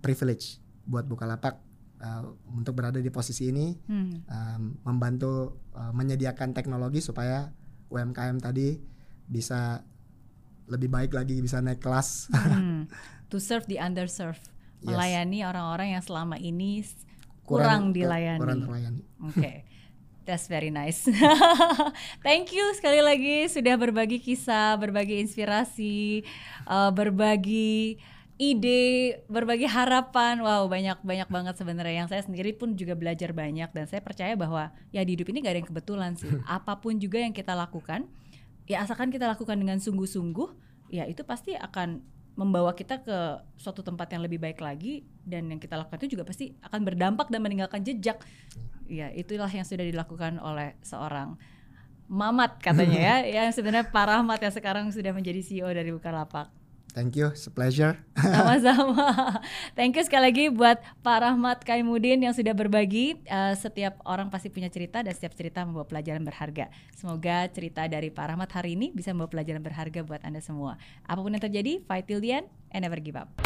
privilege buat Bukalapak uh, untuk berada di posisi ini Hmm. um, membantu uh, menyediakan teknologi supaya UMKM tadi bisa lebih baik lagi bisa naik kelas Hmm. To serve the underserved. Yes. Melayani orang-orang yang selama ini s- kurang, dilayani. kurang terlayani Oke. That's very nice. Thank you sekali lagi sudah berbagi kisah, berbagi inspirasi, uh, berbagi ide, berbagi harapan. Wow, banyak banyak banget sebenarnya yang saya sendiri pun juga belajar banyak dan saya percaya bahwa ya di hidup ini gak ada yang kebetulan sih. Apa pun juga yang kita lakukan, ya asalkan kita lakukan dengan sungguh-sungguh, ya itu pasti akan membawa kita ke suatu tempat yang lebih baik lagi dan yang kita lakukan itu juga pasti akan berdampak dan meninggalkan jejak. Ya, itulah yang sudah dilakukan oleh seorang Mamat katanya ya, yang sebenarnya Pak Rahmat yang sekarang sudah menjadi CEO dari Bukalapak. Thank you it's a pleasure Sama-sama. Thank you sekali lagi buat Pak Rahmat Kaimudin yang sudah berbagi. Eh, setiap orang pasti punya cerita dan setiap cerita membawa pelajaran berharga. Semoga cerita dari Pak Rahmat hari ini bisa membawa pelajaran berharga buat Anda semua. Apa pun yang terjadi, fight till the end and never give up.